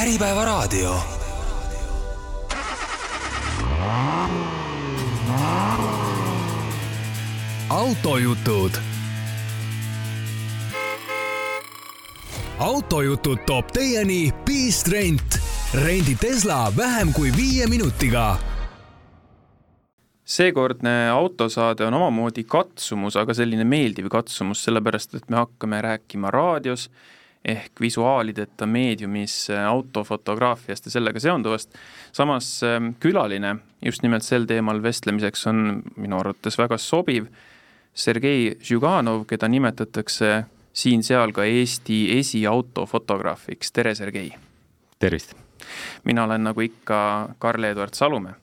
Äripäevaraadio. autojutud. autojutud toob teieni Beast Rent. rendi Tesla vähem kui viie minutiga seekordne autosaade on omamoodi katsumus, aga selline meeldiv katsumus, sellepärast et me hakkame rääkima raadios ehk visuaalideta meediumis autofotograafiast ja sellega seonduvast. samas ähm, külaline just nimelt sel teemal vestlemiseks on minu arvates väga sobiv Sergei Žuganov, keda nimetatakse siin-seal ka Eesti esiautofotograafiks, tere Sergei! tervist! Mina olen nagu ikka Karl-Eduard Salumäe.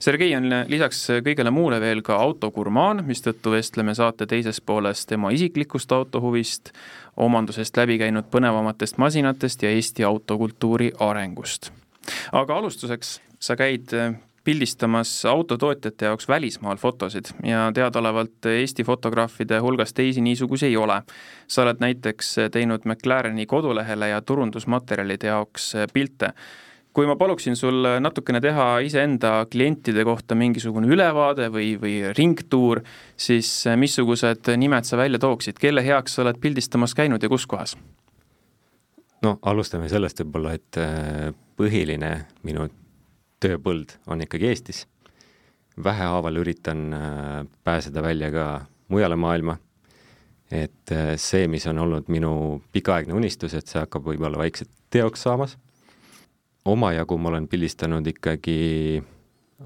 Sergei on lisaks kõigele muule veel ka autogurmaan, mistõttu vestleme saate teises pooles tema isiklikust autohuvist, omandusest läbi käinud põnevamatest masinatest ja Eesti autokultuuri arengust. aga alustuseks, sa käid pildistamas autotootjate jaoks välismaal fotosid ja teadaolevalt Eesti fotograafide hulgas teisi niisuguseid ei ole. sa oled näiteks teinud McLareni kodulehele ja turundusmaterjalide jaoks pilte kui ma paluksin sul natukene teha iseenda klientide kohta mingisugune ülevaade või, või ringtuur, siis missugused nimed sa välja tooksid, kelle heaks sa oled pildistamas käinud ja kus kohas? no alustame sellest võib-olla, et äh, põhiline minu tööpõld on ikkagi Eestis. vähehaaval üritan äh, pääseda välja ka mujale maailma, et see, mis on olnud minu pikaaegne unistus, et see hakkab võib-olla vaikselt teoks saamas omajagu ma olen pildistanud ikkagi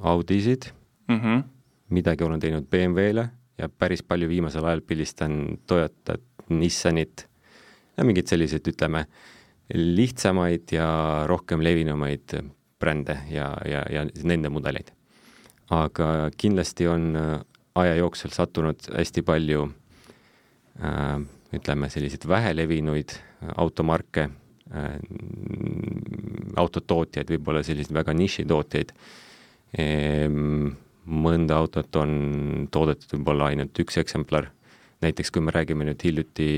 Audisid mm, -hmm. midagi olen teinud BMW-le ja päris palju viimasel ajal pildistan Toyotat, Nissanit ja mingeid selliseid, ütleme, lihtsamaid ja rohkem levinumaid brände ja, ja, ja nende mudeleid. aga kindlasti on äh, aja jooksul sattunud hästi palju äh, ütleme, selliseid vähelevinuid automarke äh,, autotootjaid, võib-olla selliseid väga nišitootjaid ehm,. mõnda autot on toodetud võib-olla ainult üks eksemplar, näiteks kui me räägime nüüd hiljuti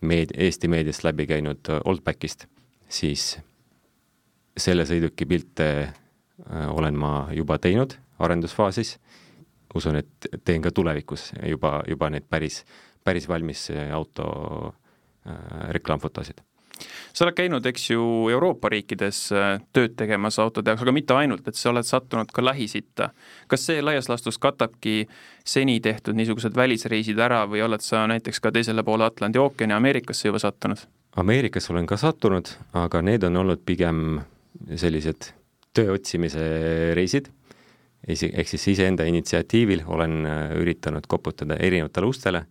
meed-, Eesti meediast läbi käinud Oldbackist, siis selle sõiduki pilte äh, olen ma juba teinud arendusfaasis, usun, et teen ka tulevikus juba, juba neid päris, päris valmis auto äh, reklaamfotosid sa oled käinud, eks ju, Euroopa riikides äh, tööd tegemas autode jaoks, aga mitte ainult, et sa oled sattunud ka Lähis-Itta. kas see laias laastus katabki seni tehtud niisugused välisreisid ära või oled sa näiteks ka teisele poole Atlandi ookeani Ameerikasse juba sattunud? Ameerikasse olen ka sattunud, aga need on olnud pigem sellised töö otsimise reisid, ehk siis iseenda initsiatiivil olen äh, üritanud koputada erinevatele ustele,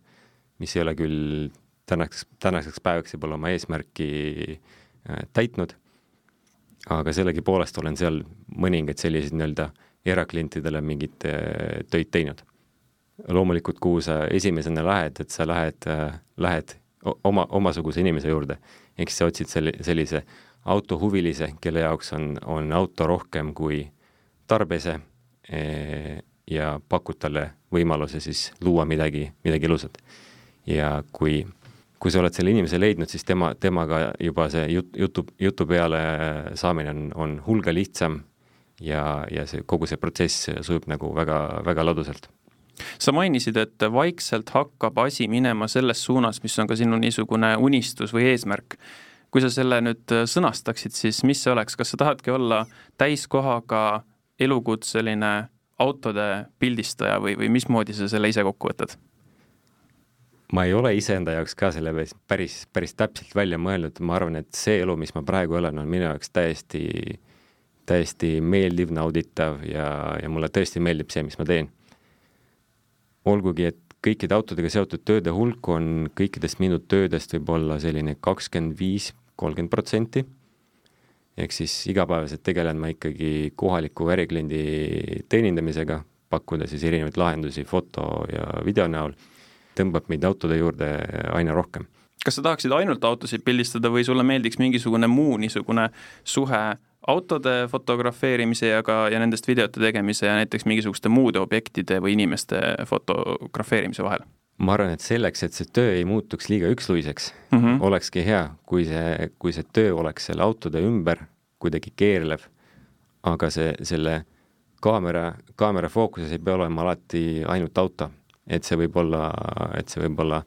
mis ei ole küll tänaseks, tänaseks päevaks võib-olla oma eesmärki äh, täitnud, aga sellegipoolest olen seal mõningaid selliseid nii-öelda eraklientidele mingeid äh, töid teinud. loomulikult, kuhu sa esimesena lähed, et sa lähed, äh, lähed oma, omasuguse inimese juurde, ehk siis sa otsid selle, sellise autohuvilise, kelle jaoks on, on auto rohkem kui tarbese ja pakud talle võimaluse siis luua midagi, midagi ilusat. ja kui kui sa oled selle inimese leidnud, siis tema, temaga juba see jut, jutu, jutu peale saamine on, on hulga lihtsam ja, ja see, kogu see protsess sujub nagu väga, väga ladusalt sa mainisid, et vaikselt hakkab asi minema selles suunas, mis on ka sinu niisugune unistus või eesmärk. kui sa selle nüüd sõnastaksid, siis mis see oleks, kas sa tahadki olla täiskohaga elukutseline autode pildistaja või, või mismoodi sa selle ise kokku võtad? Ma ei ole iseenda jaoks ka selle päris, päris täpselt välja mõelnud, ma arvan, et see elu, mis ma praegu elan, on minu jaoks täiesti, täiesti meeldiv, nauditav ja, ja mulle tõesti meeldib see, mis ma teen. olgugi, et kõikide autodega seotud tööde hulk on kõikidest minu töödest võib-olla selline kakskümmend viis, kolmkümmend protsenti, ehk siis igapäevaselt tegelen ma ikkagi kohaliku ärikliendi teenindamisega, pakkuda siis erinevaid lahendusi foto ja video näol tõmbab meid autode juurde aina rohkem. kas sa tahaksid ainult autosid pildistada või sulle meeldiks mingisugune muu niisugune suhe autode fotografeerimise ja ka, ja nendest videote tegemise ja näiteks mingisuguste muude objektide või inimeste fotografeerimise vahel? ma arvan, et selleks, et see töö ei muutuks liiga üksluiseks mm, -hmm. olekski hea, kui see, kui see töö oleks selle autode ümber, kuidagi keerlev, aga see, selle kaamera, kaamera fookuses ei pea olema alati ainult auto, et see võib olla, et see võib olla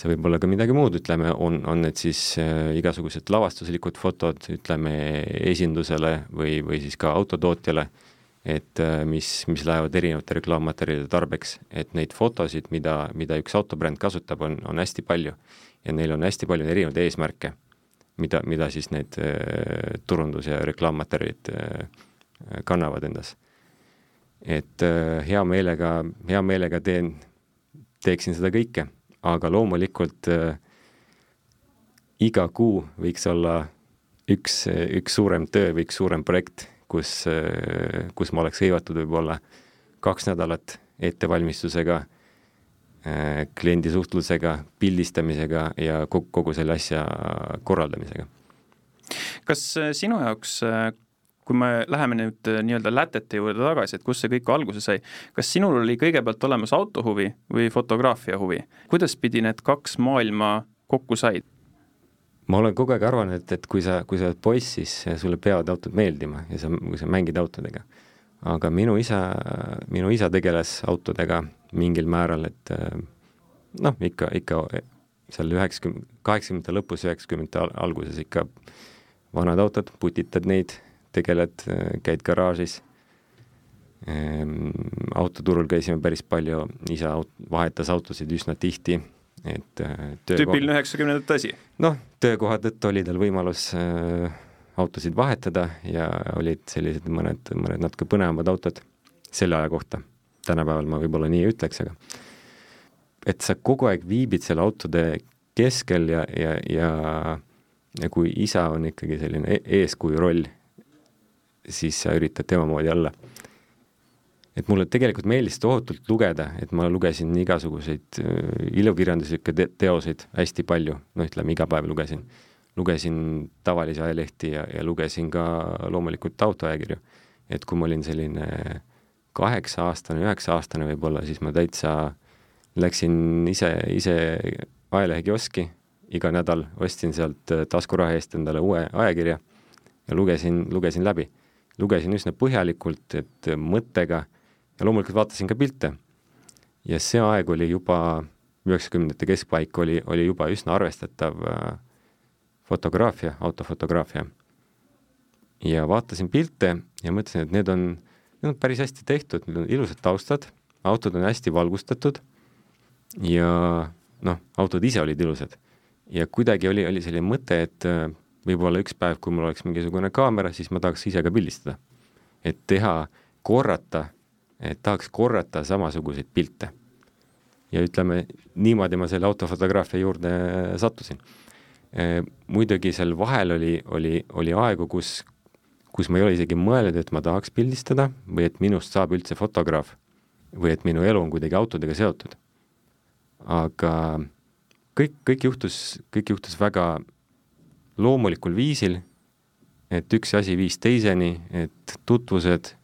see võib olla ka midagi muud, ütleme, on, on need siis äh, igasugused lavastuslikud fotod, ütleme esindusele või, või siis ka autotootjale et äh, mis, mis lähevad erinevate reklaammaterjalide tarbeks, et neid fotosid, mida, mida üks autobränd kasutab, on, on hästi palju. ja neil on hästi palju erinevaid eesmärke, mida, mida siis need äh, turundus- ja reklaammaterjalid kannavad endas. Et äh, hea meelega, hea meelega teen, teeksin seda kõike, aga loomulikult äh, iga kuu võiks olla üks, üks suurem töö või üks suurem projekt kus, kus ma oleks hõivatud võib-olla kaks nädalat ettevalmistusega, kliendi suhtlusega, pildistamisega ja kogu, kogu selle asja korraldamisega. kas sinu jaoks kui me läheme nüüd nii-öelda lätete juurde tagasi, et kust see kõik alguse sai, kas sinul oli kõigepealt olemas autohuvi või fotograafia huvi? kuidas pidi need kaks maailma kokku said? ma olen kogu aeg arvanud, et, et kui sa, kui sa oled poiss, siis sulle peavad autod meeldima ja sa, kui sa mängid autodega. aga minu isa, minu isa tegeles autodega mingil määral, et noh, ikka, ikka seal üheksakümne, kaheksakümnendate lõpus, üheksakümnendate alguses ikka vanad autod, putitad neid, tegeled, käid garaažis ehm,. autoturul käisime päris palju, isa vahetas autosid üsna tihti et äh, tüüpiline üheksakümnendate asi? noh, töökoha tõttu oli tal võimalus äh, autosid vahetada ja olid sellised mõned, mõned natuke põnevamad autod selle aja kohta. tänapäeval ma võib-olla nii ei ütleks, aga et sa kogu aeg viibid selle autode keskel ja, ja, ja ja kui isa on ikkagi selline e-, eeskuju roll, siis sa üritad tema moodi olla et mulle tegelikult meeldis tohutult lugeda, et ma lugesin igasuguseid äh, ilukirjanduslikke te teoseid hästi palju, no ütleme, iga päev lugesin. lugesin tavalisi ajalehti ja, ja lugesin ka loomulikult autoajakirju. et kui ma olin selline kaheksa-aastane, üheksa-aastane võib-olla, siis ma täitsa läksin ise, ise ajalehekioski, iga nädal ostsin sealt taskuraha eest endale uue ajakirja ja lugesin, lugesin läbi. Lugesin üsna põhjalikult, et mõttega ja loomulikult vaatasin ka pilte. ja see aeg oli juba, üheksakümnendate keskpaik oli, oli juba üsna arvestatav äh, fotograafia, autofotograafia. ja vaatasin pilte ja mõtlesin, et need on, need on päris hästi tehtud, need on ilusad taustad, autod on hästi valgustatud ja noh, autod ise olid ilusad. ja kuidagi oli, oli selline mõte, et äh, võib-olla üks päev, kui mul oleks mingisugune kaamera, siis ma tahaks ise ka pildistada. et teha, korrata et tahaks korrata samasuguseid pilte. ja ütleme, niimoodi ma selle autofotograafia juurde sattusin. E, muidugi seal vahel oli, oli, oli aegu, kus, kus ma ei ole isegi mõelnud, et ma tahaks pildistada või et minust saab üldse fotograaf või et minu elu on kuidagi autodega seotud. aga kõik, kõik juhtus, kõik juhtus väga loomulikul viisil, et üks asi viis teiseni, et tutvused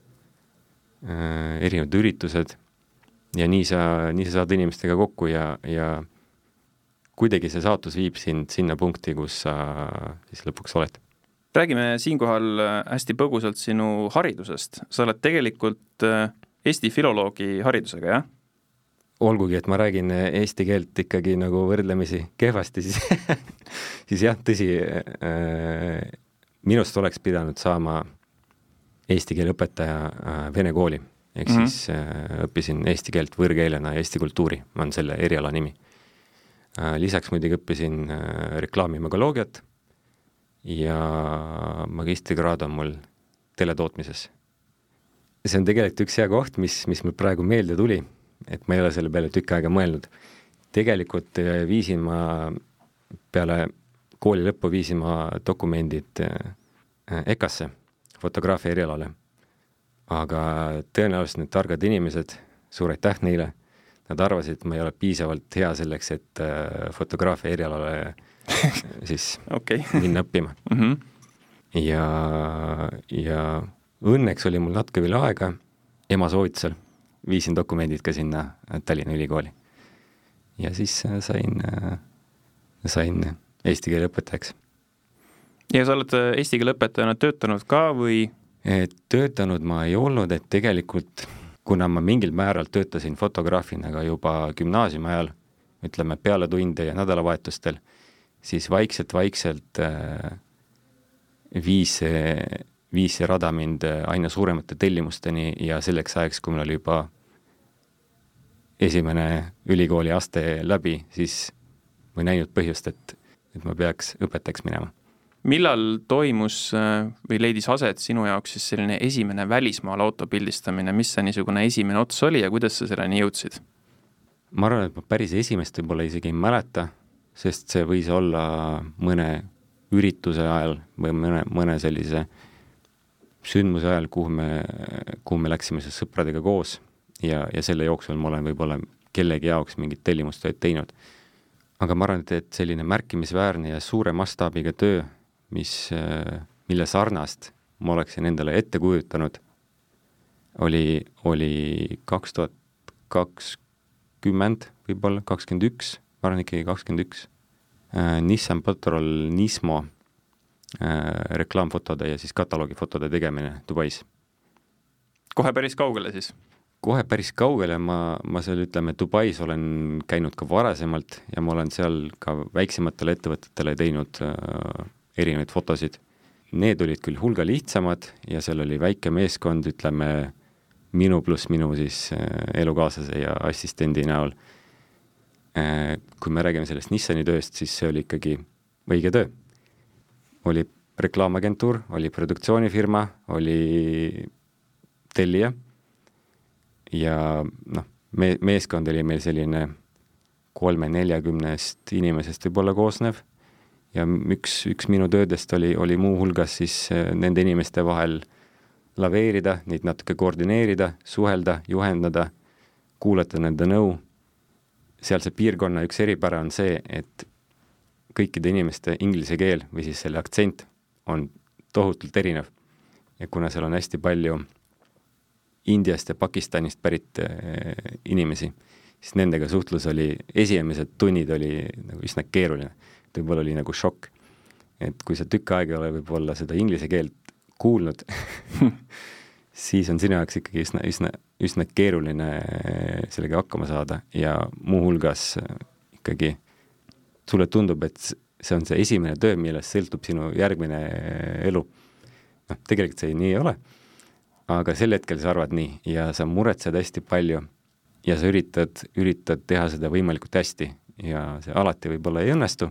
Äh, erinevad üritused ja nii sa, nii sa saad inimestega kokku ja, ja kuidagi see saatus viib sind sinna punkti, kus sa siis lõpuks oled. räägime siinkohal äh, hästi põgusalt sinu haridusest. sa oled tegelikult äh, Eesti filoloogi haridusega, jah? Olgugi, et ma räägin eesti keelt ikkagi nagu võrdlemisi kehvasti, siis siis jah, tõsi äh,, minust oleks pidanud saama eesti keele õpetaja äh, vene kooli, ehk mm -hmm. siis äh, õppisin eesti keelt võõrkeelena ja eesti kultuuri, on selle eriala nimi. Äh, lisaks muidugi õppisin reklaamimagoloogiat ja magistrikraad on mul teletootmises. see on tegelikult üks hea koht, mis, mis mul praegu meelde tuli, et ma ei ole selle peale tükk aega mõelnud. tegelikult viisin ma peale kooli lõppu viisin ma dokumendid EKA-sse fotograafia erialale. aga tõenäoliselt need targad inimesed, suur aitäh neile, nad arvasid, et ma ei ole piisavalt hea selleks, et äh, fotograafia erialale siis okay. minna õppima mm. -hmm. ja, ja õnneks oli mul natuke veel aega, ema soovitusel viisin dokumendid ka sinna Tallinna Ülikooli. ja siis äh, sain, äh, sain eesti keele õpetajaks ja sa oled äh, eesti keele õpetajana töötanud ka või? töötanud ma ei olnud, et tegelikult kuna ma mingil määral töötasin fotograafina ka juba gümnaasiumi ajal, ütleme peale tunde ja nädalavahetustel, siis vaikselt-vaikselt viis see, viis see rada mind aina suuremate tellimusteni ja selleks ajaks, kui mul oli juba esimene ülikooli aste läbi, siis ma ei näinud põhjust, et, et ma peaks õpetajaks minema. millal toimus äh, või leidis aset sinu jaoks siis selline esimene välismaal auto pildistamine, mis see niisugune esimene ots oli ja kuidas sa selleni jõudsid? ma arvan, et ma päris esimest võib-olla isegi ei mäleta, sest see võis olla mõne ürituse ajal või mõne, mõne sellise sündmuse ajal, kuhu me, kuhu me läksime siis sõpradega koos ja, ja selle jooksul ma olen võib-olla kellegi jaoks mingit tellimustööd teinud aga ma arvan, et, et selline märkimisväärne ja suure mastaabiga töö, mis, mille sarnast ma oleksin endale ette kujutanud, oli, oli kaks tuhat kakskümmend, võib-olla kakskümmend üks, ma arvan ikkagi kakskümmend üks, äh, Nissan Patrol Nismo äh, reklaamfotode ja siis kataloogifotode tegemine Dubais. kohe päris kaugele siis? Kohe päris kaugele, ma, ma seal ütleme, Dubais olen käinud ka varasemalt ja ma olen seal ka väiksematele ettevõtetele teinud äh, erinevaid fotosid. Need olid küll hulga lihtsamad ja seal oli väike meeskond, ütleme, minu pluss minu siis äh, elukaaslase ja assistendi näol äh,. kui me räägime sellest Nissani tööst, siis see oli ikkagi õige töö. oli reklaamagentuur, oli produktsioonifirma, oli tellija ja noh, me-, meeskond oli meil selline kolme-neljakümnest inimesest võib-olla koosnev ja üks, üks minu töödest oli, oli muuhulgas siis äh, nende inimeste vahel laveerida, neid natuke koordineerida, suhelda, juhendada, kuulata nende nõu. sealse piirkonna üks eripära on see, et kõikide inimeste inglise keel või siis selle aktsent on tohutult erinev. ja kuna seal on hästi palju Indiast ja Pakistanist pärit äh, inimesi, siis nendega suhtlus oli, esimesed tunnid oli nagu üsna keeruline. võib-olla oli nagu šokk. et kui sa tükk aega ei ole võib-olla seda inglise keelt kuulnud siis on sinu jaoks ikkagi üsna, üsna, üsna keeruline äh, sellega hakkama saada ja muuhulgas äh, ikkagi sulle tundub, et see on see esimene töö, millest sõltub sinu järgmine elu. noh, tegelikult see nii ei ole aga sel hetkel sa arvad nii ja sa muretsed hästi palju ja sa üritad, üritad teha seda võimalikult hästi ja see alati võib-olla ei õnnestu,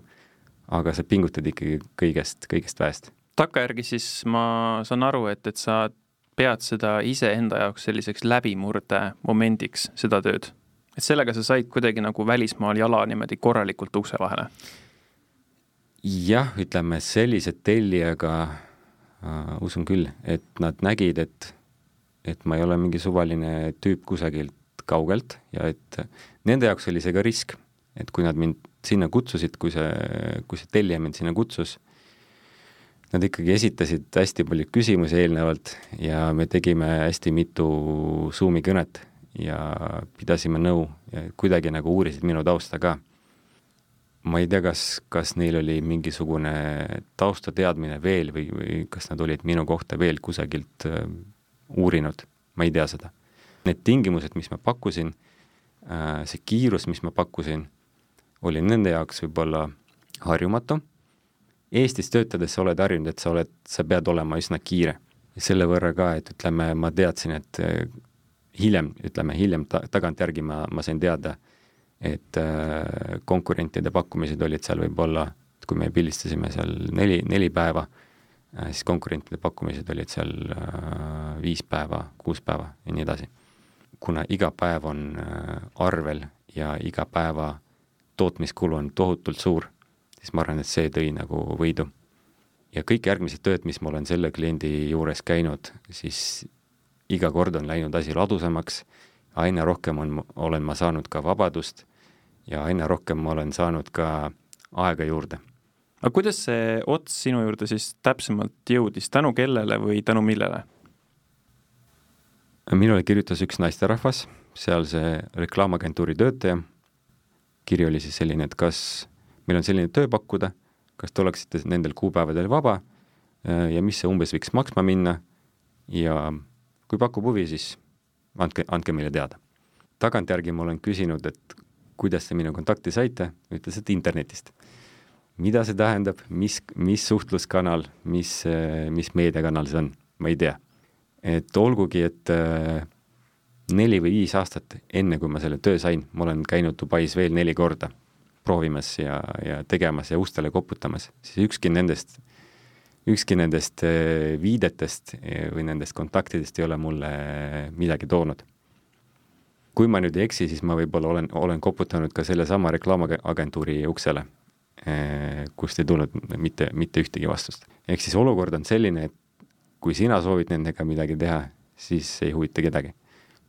aga sa pingutad ikkagi kõigest, kõigest väest. takkajärgi siis ma saan aru, et, et sa pead seda iseenda jaoks selliseks läbimurde momendiks, seda tööd. et sellega sa said kuidagi nagu välismaal jala niimoodi korralikult ukse vahele? jah, ütleme sellise tellijaga äh, usun küll, et nad nägid, et et ma ei ole mingi suvaline tüüp kusagilt kaugelt ja et nende jaoks oli see ka risk, et kui nad mind sinna kutsusid, kui see, kui see tellija mind sinna kutsus, nad ikkagi esitasid hästi palju küsimusi eelnevalt ja me tegime hästi mitu Zoomi kõnet ja pidasime nõu ja kuidagi nagu uurisid minu tausta ka. ma ei tea, kas, kas neil oli mingisugune taustateadmine veel või, või kas nad olid minu kohta veel kusagilt uurinud, ma ei tea seda. Need tingimused, mis ma pakkusin, äh, see kiirus, mis ma pakkusin, oli nende jaoks võib-olla harjumatu. Eestis töötades sa oled harjunud, et sa oled, sa pead olema üsna kiire. selle võrra ka, et ütleme, ma teadsin, et äh, hiljem, ütleme hiljem ta-, tagantjärgi ma, ma sain teada, et äh, konkurentide pakkumised olid seal võib-olla, kui me pildistasime seal neli, neli päeva Äh, siis konkurentide pakkumised olid seal äh, viis päeva, kuus päeva ja nii edasi. kuna iga päev on äh, arvel ja iga päeva tootmiskulu on tohutult suur, siis ma arvan, et see tõi nagu võidu. ja kõik järgmised tööd, mis ma olen selle kliendi juures käinud, siis iga kord on läinud asi ladusamaks, aina rohkem on, olen ma saanud ka vabadust ja aina rohkem ma olen saanud ka aega juurde aga kuidas see ots sinu juurde siis täpsemalt jõudis, tänu kellele või tänu millele? minule kirjutas üks naisterahvas, seal see reklaamagentuuri töötaja, kiri oli siis selline, et kas meil on selline töö pakkuda, kas te oleksite nendel kuupäevadel vaba äh, ja mis see umbes võiks maksma minna ja kui pakub huvi, siis andke, andke meile teada. tagantjärgi ma olen küsinud, et kuidas te minu kontakti saite, ütles, et internetist. Mida see tähendab, mis, mis suhtluskanal, mis, mis meediakanal see on, ma ei tea. et olgugi, et äh, neli või viis aastat enne, kui ma selle töö sain, ma olen käinud Dubais veel neli korda proovimas ja, ja tegemas ja ustele koputamas, siis ükski nendest, ükski nendest äh, viidetest äh, või nendest kontaktidest ei ole mulle midagi toonud. kui ma nüüd ei eksi, siis ma võib-olla olen, olen koputanud ka sellesama reklaamagentuuri uksele, kust ei tulnud mitte, mitte ühtegi vastust. ehk siis olukord on selline, et kui sina soovid nendega midagi teha, siis ei huvita kedagi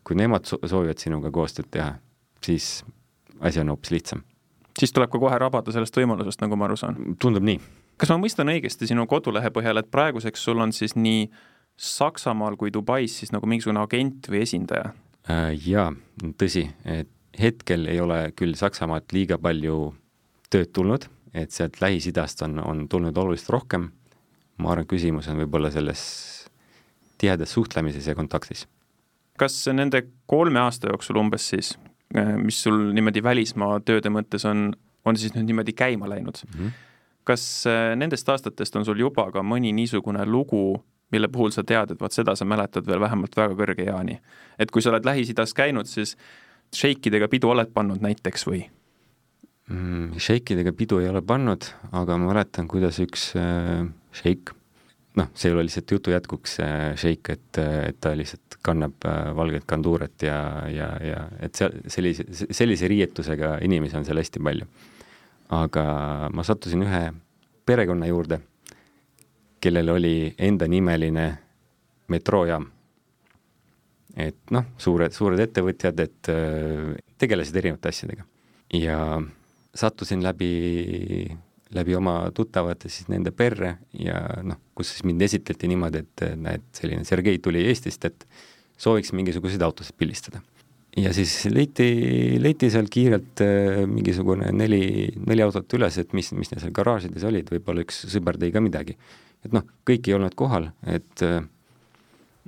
kui nemad soovivad sinuga koostööd teha, siis asi on hoopis lihtsam. siis tuleb ka kohe rabada sellest võimalusest, nagu ma aru saan? tundub nii. kas ma mõistan õigesti sinu kodulehe põhjal, et praeguseks sul on siis nii Saksamaal kui Dubais siis nagu mingisugune agent või esindaja äh,? Jaa, tõsi, et hetkel ei ole küll Saksamaalt liiga palju tööd tulnud, et sealt Lähis-Idast on, on tulnud oluliselt rohkem. ma arvan, küsimus on võib-olla selles tihedas suhtlemises ja kontaktis kas nende kolme aasta jooksul umbes siis, äh, mis sul niimoodi välismaa tööde mõttes on, on siis nüüd niimoodi käima läinud mm, -hmm. kas äh, nendest aastatest on sul juba ka mõni niisugune lugu, mille puhul sa tead, et vaat seda sa mäletad veel vähemalt väga kõrge eani? et kui sa oled Lähis-Idas käinud, siis šeikidega pidu oled pannud näiteks või? Mm,? Šeikidega pidu ei ole pannud, aga ma mäletan, kuidas üks äh, šeik noh, see ei ole lihtsalt jutu jätkuks šeik, et, et ta lihtsalt kannab äh, valget kanduuret ja, ja, ja et seal sellise, sellise riietusega inimesi on seal hästi palju. aga ma sattusin ühe perekonna juurde, kellel oli endanimeline metroojaam. et noh, suured, suured ettevõtjad, et äh, tegelesid erinevate asjadega. ja sattusin läbi läbi oma tuttavate siis nende perre ja noh, kus siis mind esitleti niimoodi, et näed, selline Sergei tuli Eestist, et sooviks mingisuguseid autosid pildistada. ja siis leiti, leiti seal kiirelt äh, mingisugune neli, neli autot üles, et mis, mis neil seal garaažides olid, võib-olla üks sõber tõi ka midagi. et noh, kõik ei olnud kohal, et äh,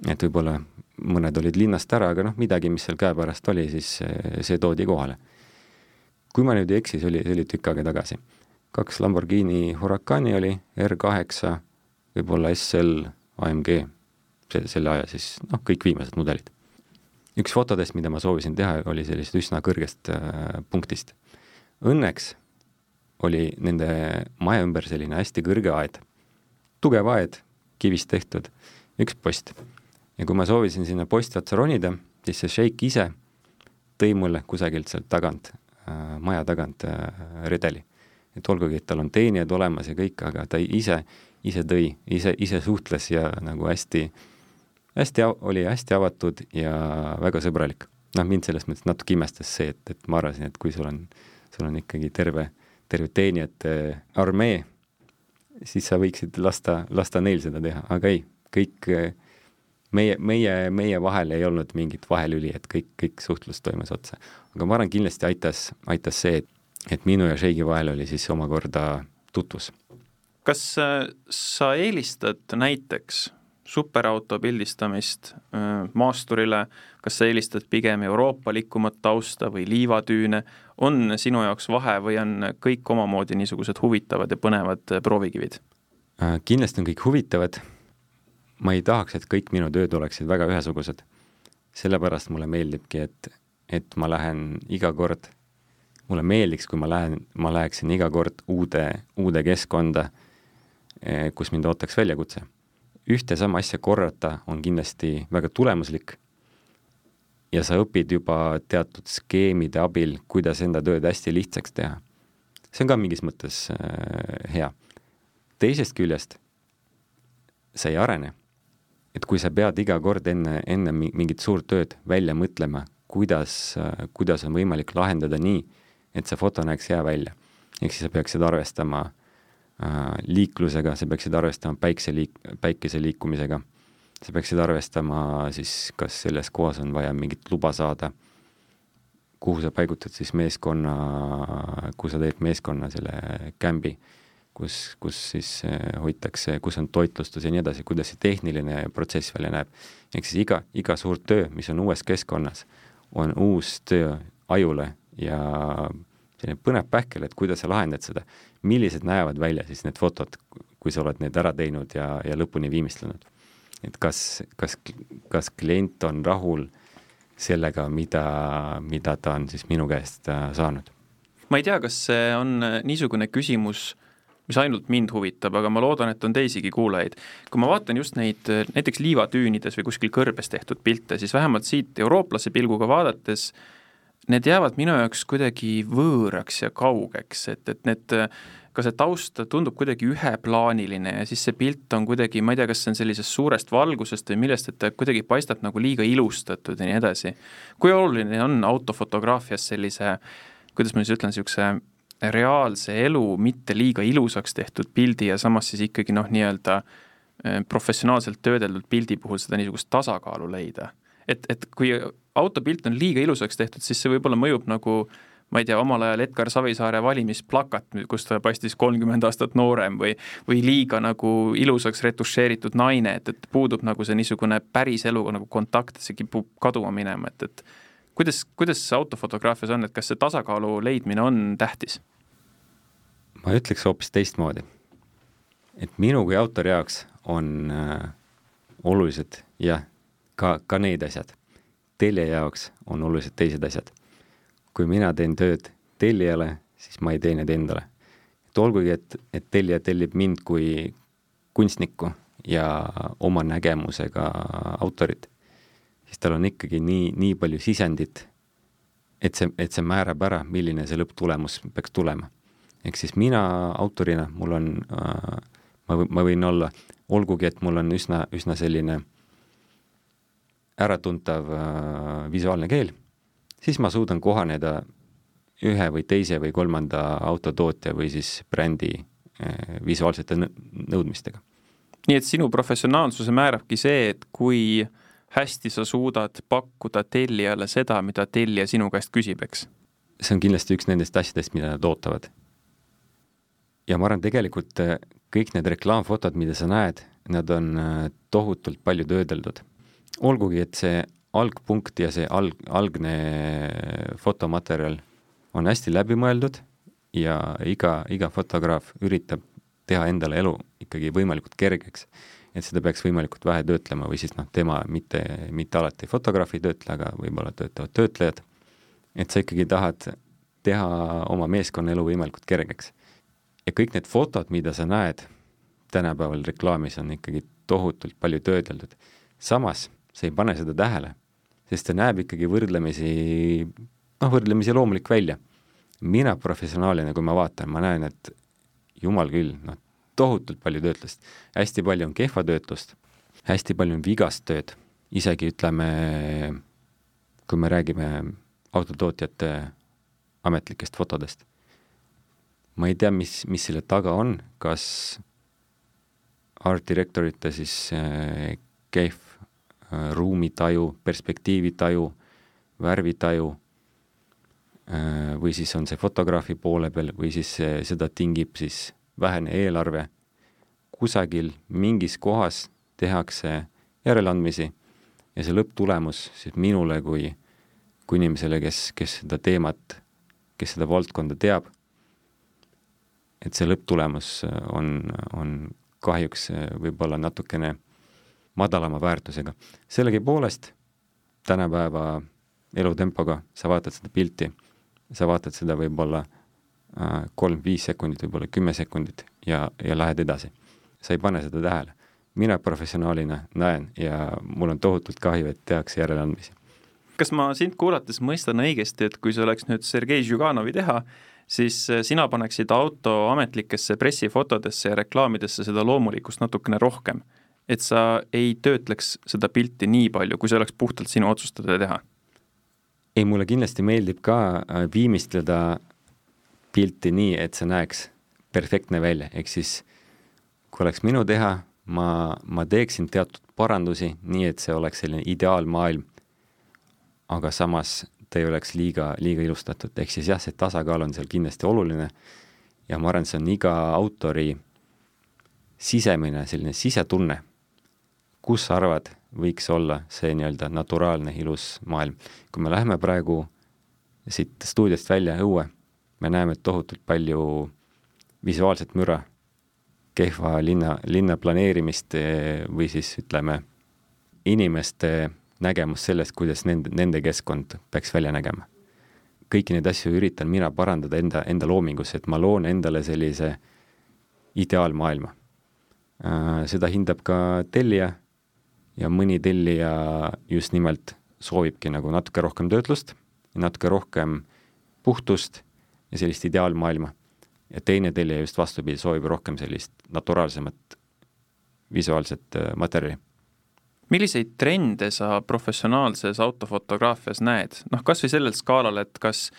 et võib-olla mõned olid linnast ära, aga noh, midagi, mis seal käepärast oli, siis äh, see toodi kohale. Kui ma nüüd ei eksi, see oli, see oli tükk aega tagasi kaks Lamborghini Huracani oli, R8, võib-olla SL, AMG, see, selle aja siis noh, kõik viimased mudelid. üks fotodest, mida ma soovisin teha, oli sellisest üsna kõrgest äh, punktist. Õnneks oli nende maja ümber selline hästi kõrge aed, tugev aed, kivist tehtud, üks post. ja kui ma soovisin sinna posti otsa ronida, siis see šeik ise tõi mulle kusagilt sealt tagant maja tagant äh, redeli et olgugi, et tal on teenijad olemas ja kõik, aga ta ise, ise tõi, ise, ise suhtles ja nagu hästi, hästi, oli hästi avatud ja väga sõbralik. noh, mind selles mõttes natuke imestas see, et, et ma arvasin, et kui sul on, sul on ikkagi terve, terve teenijate armee, siis sa võiksid lasta, lasta neil seda teha, aga ei, kõik meie, meie, meie vahel ei olnud mingit vahelüli, et kõik, kõik suhtlus toimus otse. aga ma arvan, kindlasti aitas, aitas see, et et minu ja Sheigi vahel oli siis omakorda tutvus. kas äh, sa eelistad näiteks superauto pildistamist äh, maasturile, kas sa eelistad pigem euroopalikumat tausta või liivatüüne, on sinu jaoks vahe või on kõik omamoodi niisugused huvitavad ja põnevad äh, proovikivid? kindlasti on kõik huvitavad, ma ei tahaks, et kõik minu tööd oleksid väga ühesugused. sellepärast mulle meeldibki, et, et ma lähen iga kord mulle meeldiks, kui ma lähen, ma läheksin iga kord uude, uude keskkonda, eh, kus mind ootaks väljakutse. ühte sama asja korrata on kindlasti väga tulemuslik ja sa õpid juba teatud skeemide abil, kuidas enda tööd hästi lihtsaks teha. see on ka mingis mõttes äh, hea. teisest küljest sa ei arene. Et kui sa pead iga kord enne, enne mingit suurt tööd välja mõtlema, kuidas, kuidas on võimalik lahendada nii, et see foto näeks hea välja. ehk siis sa peaksid arvestama äh, liiklusega, sa peaksid arvestama päikse liik-, päikese liikumisega, sa peaksid arvestama siis, kas selles kohas on vaja mingit luba saada, kuhu sa paigutad siis meeskonna, kuhu sa teed meeskonna selle kämbi, kus, kus siis äh, hoitakse, kus on toitlustus ja nii edasi, kuidas see tehniline protsess välja näeb. ehk siis iga, iga suur töö, mis on uues keskkonnas, on uus töö ajule ja selline põnev pähkel, et kuidas sa lahendad seda, millised näevad välja siis need fotod, kui sa oled need ära teinud ja, ja lõpuni viimistlenud. et kas, kas, kas klient on rahul sellega, mida, mida ta on siis minu käest äh, saanud ma ei tea, kas see on äh, niisugune küsimus, mis ainult mind huvitab, aga ma loodan, et on teisigi kuulajaid. kui ma vaatan just neid äh, näiteks liivatüünides või kuskil kõrbes tehtud pilte, siis vähemalt siit eurooplase pilguga vaadates need jäävad minu jaoks kuidagi võõraks ja kaugeks, et, et need ka see taust tundub kuidagi üheplaaniline ja siis see pilt on kuidagi, ma ei tea, kas see on sellisest suurest valgusest või millest, et ta kuidagi paistab nagu liiga ilustatud ja nii edasi. kui oluline on autofotograafias sellise kuidas ma siis ütlen, niisuguse reaalse elu mitte liiga ilusaks tehtud pildi ja samas siis ikkagi noh, nii-öelda eh, professionaalselt töödeldud pildi puhul seda niisugust tasakaalu leida. et, et kui autopilt on liiga ilusaks tehtud, siis see võib-olla mõjub nagu ma ei tea, omal ajal Edgar Savisaare valimisplakat, kus ta paistis kolmkümmend aastat noorem või, või liiga nagu ilusaks retušeeritud naine, et, et puudub nagu see niisugune päris eluga nagu kontakt, see kipub kaduma minema, et, et kuidas, kuidas autofotograafias on, et kas see tasakaalu leidmine on tähtis? ma ütleks hoopis teistmoodi. et minu kui autori jaoks on äh, olulised jah, ka, ka need asjad. tellija jaoks on olulised teised asjad. kui mina teen tööd tellijale, siis ma ei tee need endale. et olgugi, et, et tellija tellib mind kui kunstnikku ja oma nägemusega autorit siis tal on ikkagi nii, nii palju sisendit, et see, et see määrab ära, milline see lõpptulemus peaks tulema. ehk siis mina autorina, mul on äh,, ma, ma võin olla, olgugi et mul on üsna, üsna selline äratuntav äh, visuaalne keel, siis ma suudan kohaneda ühe või teise või kolmanda autotootja või siis brändi äh, visuaalsete nõudmistega. nii et sinu professionaalsuse määrabki see, et kui äh, hästi sa suudad pakkuda tellijale seda, mida tellija sinu käest küsib, eks? see on kindlasti üks nendest asjadest, mida nad ootavad. ja ma arvan, tegelikult äh, kõik need reklaamfotod, mida sa näed, nad on äh, tohutult palju töödeldud. olgugi, et see algpunkt ja see alg, algne fotomaterjal on hästi läbimõeldud ja iga, iga fotograaf üritab teha endale elu ikkagi võimalikult kergeks et seda peaks võimalikult vähe töötlema või siis noh, tema mitte, mitte alati fotograaf ei töötle, aga võib-olla töötavad töötlejad, et sa ikkagi tahad teha oma meeskonna elu võimalikult kergeks. ja kõik need fotod, mida sa näed tänapäeval reklaamis, on ikkagi tohutult palju töödeldud. samas sa ei pane seda tähele, sest ta näeb ikkagi võrdlemisi, noh, võrdlemisi loomulik välja. mina professionaalina, kui ma vaatan, ma näen, et jumal küll, noh, tohutult palju töötlust, hästi palju on kehva töötlust, hästi palju on vigast tööd, isegi ütleme, kui me räägime autotootjate ametlikest fotodest. ma ei tea, mis, mis selle taga on, kas art directorite siis äh, kehv äh, ruumitaju, perspektiivitaju, värvitaju äh, või siis on see fotograafi poole peal või siis seda tingib siis vähene eelarve, kusagil mingis kohas tehakse järeleandmisi ja see lõpptulemus siis minule kui, kui inimesele, kes, kes seda teemat, kes seda valdkonda teab, et see lõpptulemus on, on kahjuks võib-olla natukene madalama väärtusega. sellegipoolest tänapäeva elutempoga sa vaatad seda pilti, sa vaatad seda võib-olla Äh, kolm-viis sekundit, võib-olla kümme sekundit ja, ja lähed edasi. sa ei pane seda tähele. mina professionaalina näen ja mul on tohutult kahju, et tehakse järeleandmisi. kas ma sind kuulates mõistan õigesti, et kui see oleks nüüd Sergei Žuganovi teha, siis äh, sina paneksid auto ametlikesse pressifotodesse ja reklaamidesse seda loomulikkust natukene rohkem? et sa ei töötleks seda pilti nii palju, kui see oleks puhtalt sinu otsustada teha? ei, mulle kindlasti meeldib ka äh, viimistleda pilti nii, et see näeks perfektne välja, ehk siis kui oleks minu teha, ma, ma teeksin teatud parandusi, nii et see oleks selline ideaalmaailm, aga samas ta ei oleks liiga, liiga ilustatud, ehk siis jah, see tasakaal on seal kindlasti oluline. Ja ma arvan, see on iga autori sisemine selline sisetunne, kus sa arvad, võiks olla see nii-öelda naturaalne ilus maailm. kui me läheme praegu siit stuudiost välja õue, me näeme tohutult palju visuaalset müra, kehva linna, linna planeerimist eh, või siis ütleme, inimeste nägemus sellest, kuidas nende, nende keskkond peaks välja nägema. kõiki neid asju üritan mina parandada enda, enda loomingus, et ma loon endale sellise ideaalmaailma. Äh, seda hindab ka tellija ja mõni tellija just nimelt soovibki nagu natuke rohkem töötlust, natuke rohkem puhtust ja sellist ideaalmaailma. ja teine tellija just vastupidi, soovib rohkem sellist naturaalsemat visuaalset äh, materjali milliseid trende sa professionaalses autofotograafias näed, noh kas või sellel skaalal, et kas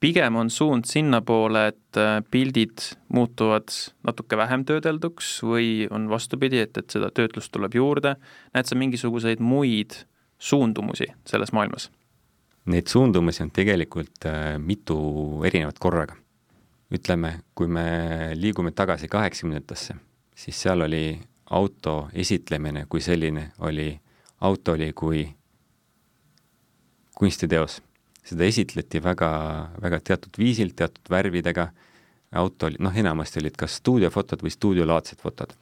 pigem on suund sinnapoole, et äh, pildid muutuvad natuke vähem töödelduks või on vastupidi, et, et seda töötlust tuleb juurde, näed sa mingisuguseid muid suundumusi selles maailmas? Neid suundumusi on tegelikult äh, mitu erinevat korraga. ütleme, kui me liigume tagasi kaheksakümnendatesse, siis seal oli auto esitlemine kui selline oli, auto oli kui kunstiteos. seda esitleti väga, väga teatud viisil, teatud värvidega, auto oli, noh, enamasti olid kas stuudiofotod või stuudiolaadsed fotod.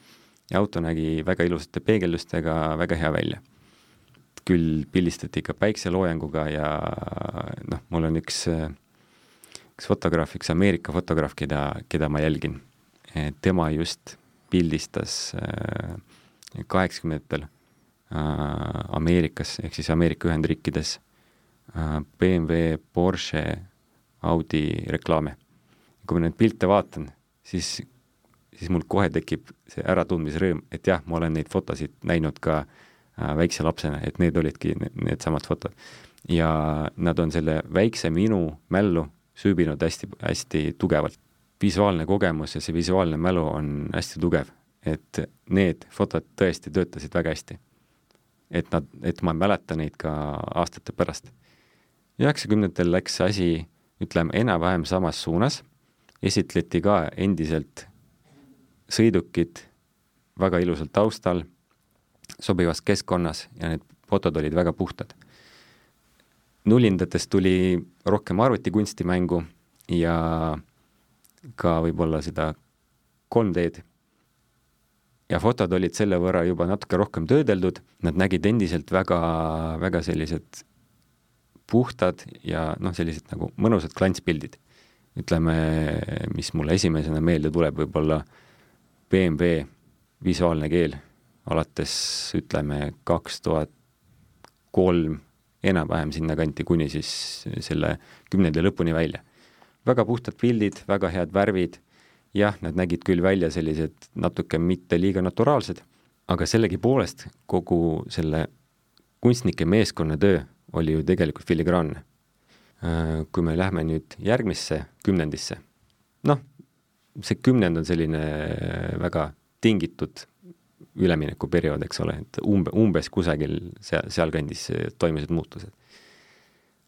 ja auto nägi väga ilusate peegeldustega väga hea välja. Küll pildistati ka päikseloojanguga ja noh, mul on üks, üks fotograaf, üks Ameerika fotograaf, keda, keda ma jälgin. tema just pildistas äh, kaheksakümnendatel äh, Ameerikas ehk siis Ameerika Ühendriikides äh, BMW, Porsche, Audi reklaame. kui ma neid pilte vaatan, siis, siis mul kohe tekib see äratundmisrõõm, et jah, ma olen neid fotosid näinud ka väikse lapsena, et need olidki needsamad fotod. ja nad on selle väikse minu mällu süübinud hästi, hästi tugevalt visuaalne kogemus ja see visuaalne mälu on hästi tugev, et need fotod tõesti töötasid väga hästi. et nad, et ma mäletan neid ka aastate pärast. üheksakümnendatel läks asi, ütleme, enam-vähem samas suunas, esitleti ka endiselt sõidukid väga ilusal taustal, sobivas keskkonnas ja need fotod olid väga puhtad. nullindates tuli rohkem arvutikunsti mängu ja ka võib-olla seda 3D-d. ja fotod olid selle võrra juba natuke rohkem töödeldud, nad nägid endiselt väga, väga sellised puhtad ja noh, sellised nagu mõnusad klantspildid. ütleme, mis mulle esimesena meelde tuleb, võib-olla BMW visuaalne keel alates ütleme kaks tuhat kolm, enam-vähem sinnakanti, kuni siis selle kümnendi lõpuni välja väga puhtad pildid, väga head värvid, jah, nad nägid küll välja sellised natuke mitte liiga naturaalsed, aga sellegipoolest kogu selle kunstnike meeskonna töö oli ju tegelikult filigraanne. Äh, kui me lähme nüüd järgmisse kümnendisse, noh, see kümnend on selline väga tingitud üleminekuperiood, eks ole, et umbe, umbes kusagil seal, sealkandis toimusid muutused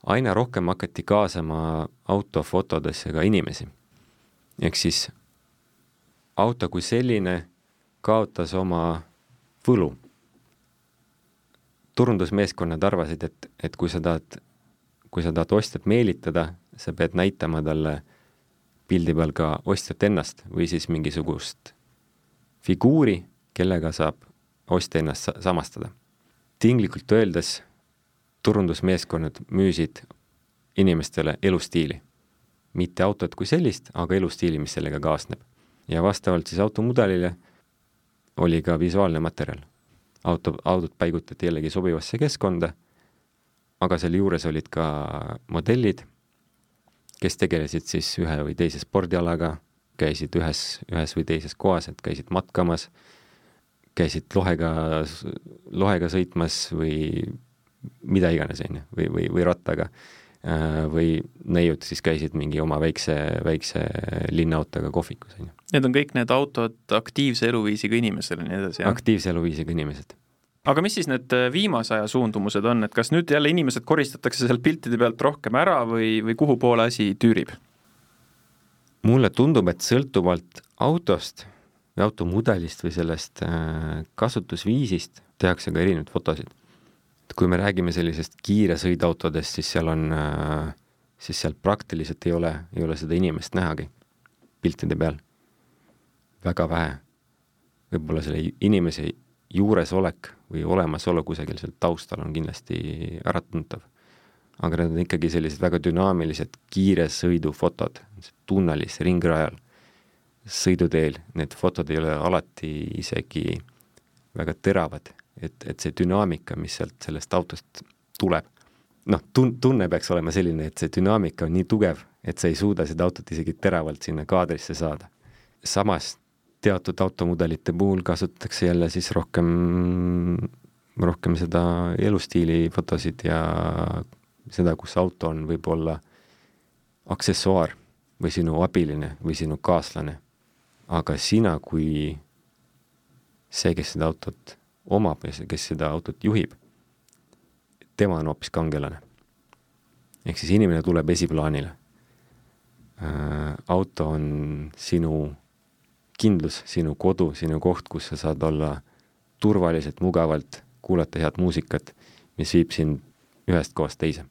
aina rohkem hakati kaasama autofotodesse ka inimesi. ehk siis auto kui selline kaotas oma võlu. turundusmeeskonnad arvasid, et, et kui sa tahad, kui sa tahad ostjat meelitada, sa pead näitama talle pildi peal ka ostjat ennast või siis mingisugust figuuri, kellega saab ostja ennast samastada. tinglikult öeldes turundusmeeskonnad müüsid inimestele elustiili. mitte autot kui sellist, aga elustiili, mis sellega kaasneb. ja vastavalt siis automudelile oli ka visuaalne materjal. auto, autot paigutati jällegi sobivasse keskkonda, aga selle juures olid ka modellid, kes tegelesid siis ühe või teise spordialaga, käisid ühes, ühes või teises kohas, et käisid matkamas, käisid lohega, lohega sõitmas või mida iganes, on ju, või, või, või rattaga. Äh, või neiud siis käisid mingi oma väikse, väikse linnaautoga kohvikus, on ju. Need on kõik need autod aktiivse eluviisiga inimesed ja nii edasi, jah? aktiivse eluviisiga inimesed. aga mis siis need äh, viimase aja suundumused on, et kas nüüd jälle inimesed koristatakse seal piltide pealt rohkem ära või, või kuhu poole asi tüürib? mulle tundub, et sõltuvalt autost või automudelist või sellest äh, kasutusviisist tehakse ka erinevaid fotosid. et kui me räägime sellisest kiire sõiduautodest, siis seal on, äh, siis seal praktiliselt ei ole, ei ole seda inimest nähagi piltide peal. väga vähe. võib-olla selle inimese juuresolek või olemasolu kusagil seal taustal on kindlasti äratuntav. aga need on ikkagi sellised väga dünaamilised kiiresõidufotod, tunnelis, ringrajal, sõiduteel, need fotod ei ole alati isegi väga teravad, et, et see dünaamika, mis sealt sellest autost tuleb, noh, tun-, tunne peaks olema selline, et see dünaamika on nii tugev, et sa ei suuda seda autot isegi teravalt sinna kaadrisse saada. samas teatud automudelite puhul kasutatakse jälle siis rohkem, rohkem seda elustiili fotosid ja seda, kus auto on võib-olla aksessuaar või sinu abiline või sinu kaaslane. Aga sina kui see, kes seda autot omab ja see, kes seda autot juhib, tema on hoopis kangelane. ehk siis inimene tuleb esiplaanile äh,. auto on sinu kindlus, sinu kodu, sinu koht, kus sa saad olla turvaliselt, mugavalt, kuulata head muusikat, mis viib sind ühest kohast teise.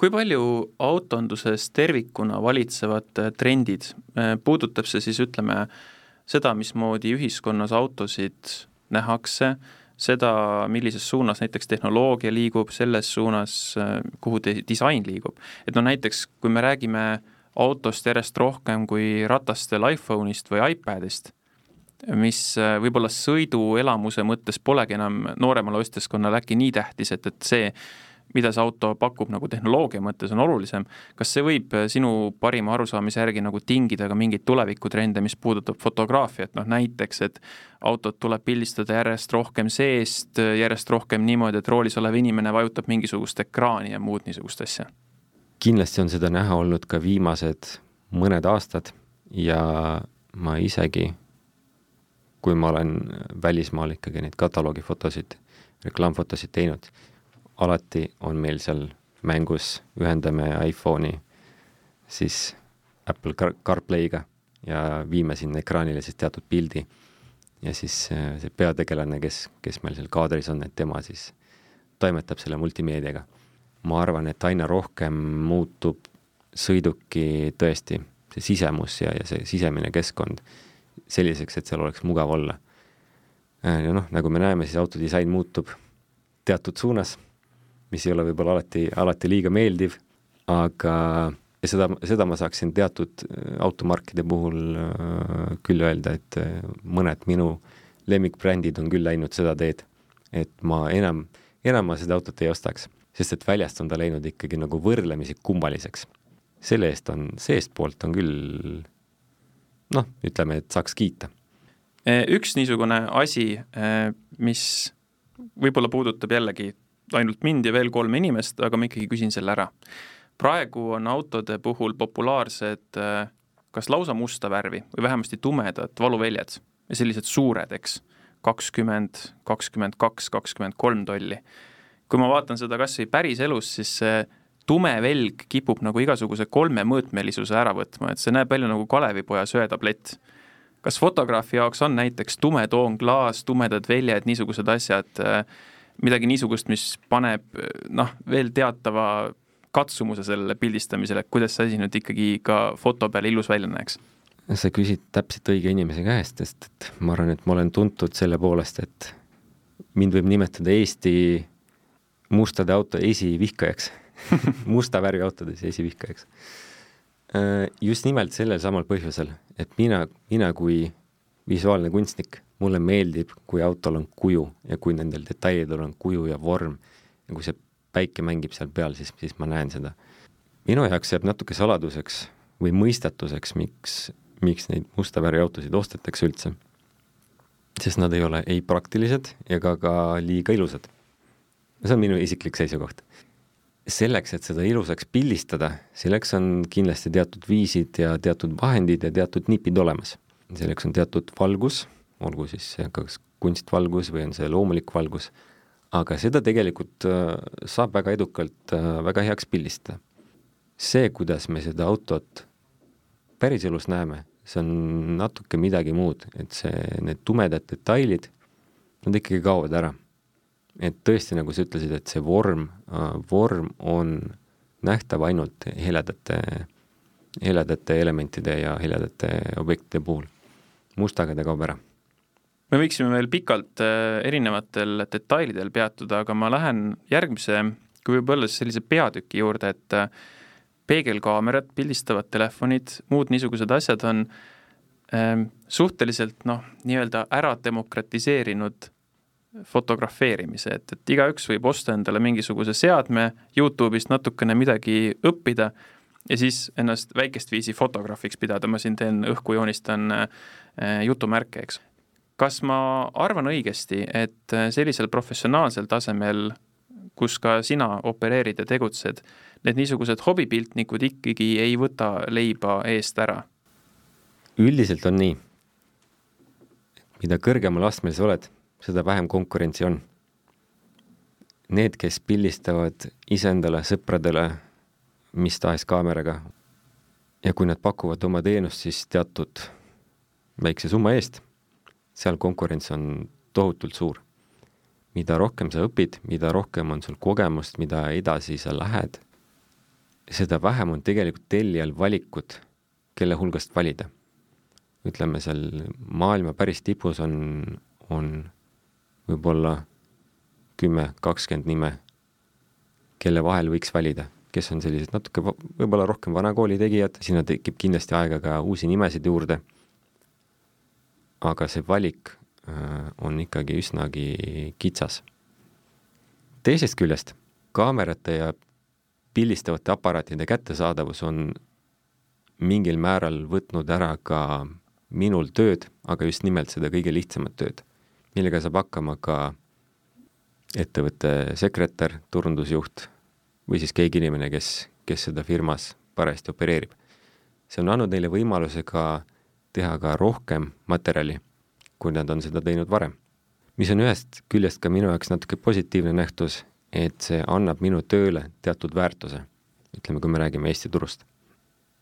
Kui palju autonduses tervikuna valitsevad äh, trendid, äh, puudutab see siis ütleme, seda, mismoodi ühiskonnas autosid nähakse, seda, millises suunas näiteks tehnoloogia liigub, selles suunas, äh, kuhu disain liigub. et no näiteks, kui me räägime autost järjest rohkem kui ratastel iPhone'ist või iPadist, mis võib-olla sõiduelamuse mõttes polegi enam nooremale ostjaskonnale äkki nii tähtis, et, et see, mida see auto pakub nagu tehnoloogia mõttes, on olulisem. kas see võib äh, sinu parima arusaamise järgi nagu tingida ka mingeid tulevikutrende, mis puudutab fotograafiat, noh näiteks, et autot tuleb pildistada järjest rohkem seest, järjest rohkem niimoodi, et roolis olev inimene vajutab mingisugust ekraani ja muud niisugust asja kindlasti on seda näha olnud ka viimased mõned aastad ja ma isegi, kui ma olen välismaal ikkagi neid kataloogifotosid, reklaamfotosid teinud, alati on meil seal mängus, ühendame iPhone'i siis Apple Car CarPlay'ga ja viime sinna ekraanile siis teatud pildi. ja siis äh, see peategelane, kes, kes meil seal kaadris on, et tema siis toimetab selle multimeediaga ma arvan, et aina rohkem muutub sõiduki tõesti see sisemus ja, ja see sisemine keskkond selliseks, et seal oleks mugav olla. Äh, ja noh, nagu me näeme, siis autodisain muutub teatud suunas, mis ei ole võib-olla alati, alati liiga meeldiv, aga ja seda, seda ma saaksin teatud äh, automarkide puhul äh, küll öelda, et mõned minu lemmikbrändid on küll läinud seda teed, et ma enam, enam ma seda autot ei ostaks sest et väljast on ta läinud ikkagi nagu võrdlemisi kummaliseks. selle eest on, seestpoolt on küll noh, ütleme, et saaks kiita. Üks niisugune asi, mis võib-olla puudutab jällegi ainult mind ja veel kolme inimest, aga ma ikkagi küsin selle ära. praegu on autode puhul populaarsed e, kas lausa musta värvi või vähemasti tumedad valuväljad ja sellised suured, eks, kakskümmend, kakskümmend kaks, kakskümmend kolm tolli kui ma vaatan seda kas või päriselus, siis see tume velg kipub nagu igasuguse kolmemõõtmelisuse ära võtma, et see näeb välja nagu Kalevipoja söetablett. kas fotograafi jaoks on näiteks tume toonklaas, tumedad väljad, niisugused asjad, äh, midagi niisugust, mis paneb noh, veel teatava katsumuse sellele pildistamisele, et kuidas see asi nüüd ikkagi ka foto peal ilus välja näeks? sa küsid täpselt õige inimese käest, sest et ma arvan, et ma olen tuntud selle poolest, et mind võib nimetada Eesti mustade auto esivihkajaks musta värvi autodes esivihkajaks. Äh, just nimelt sellel samal põhjusel, et mina, mina kui visuaalne kunstnik, mulle meeldib, kui autol on kuju ja kui nendel detailidel on kuju ja vorm ja kui see päike mängib seal peal, siis, siis ma näen seda. minu jaoks jääb natuke saladuseks või mõistatuseks, miks, miks neid musta värvi autosid ostetakse üldse. sest nad ei ole ei praktilised ega ka liiga ilusad see on minu isiklik seisukoht. selleks, et seda ilusaks pildistada, selleks on kindlasti teatud viisid ja teatud vahendid ja teatud nipid olemas. selleks on teatud valgus, olgu siis kas kunstvalgus või on see loomulik valgus, aga seda tegelikult äh, saab väga edukalt äh, väga heaks pildistada. see, kuidas me seda autot päriselus näeme, see on natuke midagi muud, et see, need tumedad detailid, nad ikkagi kaovad ära. et tõesti, nagu sa ütlesid, et see vorm, vorm on nähtav ainult heledate, heledate elementide ja heledate objektide puhul. mustaga ta kaob ära me võiksime veel pikalt äh, erinevatel detailidel peatuda, aga ma lähen järgmise, kui võib olla siis sellise peatüki juurde, et äh, peegelkaamerad, pildistavad telefonid, muud niisugused asjad on ähm, suhteliselt noh, nii-öelda ära demokratiseerinud fotografeerimise, et, et igaüks võib osta endale mingisuguse seadme, Youtube'ist natukene midagi õppida ja siis ennast väikest viisi fotograafiks pidada, ma siin teen õhku, joonistan äh, jutumärke, eks kas ma arvan õigesti, et äh, sellisel professionaalsel tasemel, kus ka sina opereerid ja tegutsed, need niisugused hobipiltnikud ikkagi ei võta leiba eest ära? üldiselt on nii. mida kõrgemal astmel sa oled, seda vähem konkurentsi on. Need, kes pildistavad iseendale, sõpradele, mis tahes kaameraga ja kui nad pakuvad oma teenust, siis teatud väikse summa eest seal konkurents on tohutult suur. mida rohkem sa õpid, mida rohkem on sul kogemust, mida edasi sa lähed, seda vähem on tegelikult tellijal valikut, kelle hulgast valida. ütleme seal maailma päris tipus on, on võib-olla kümme, kakskümmend nime, kelle vahel võiks valida, kes on sellised natuke võib-olla rohkem vanakooli tegijad, sinna tekib kindlasti aega ka uusi nimesid juurde aga see valik äh, on ikkagi üsnagi kitsas. teisest küljest, kaamerate ja pildistavate aparaatide kättesaadavus on mingil määral võtnud ära ka minul tööd, aga just nimelt seda kõige lihtsamat tööd, millega saab hakkama ka ettevõtte sekretär, turundusjuht või siis keegi inimene, kes, kes seda firmas parajasti opereerib. see on andnud neile võimaluse ka teha ka rohkem materjali, kui nad on seda teinud varem. mis on ühest küljest ka minu jaoks natuke positiivne nähtus, et see annab minu tööle teatud väärtuse, ütleme, kui me räägime Eesti turust.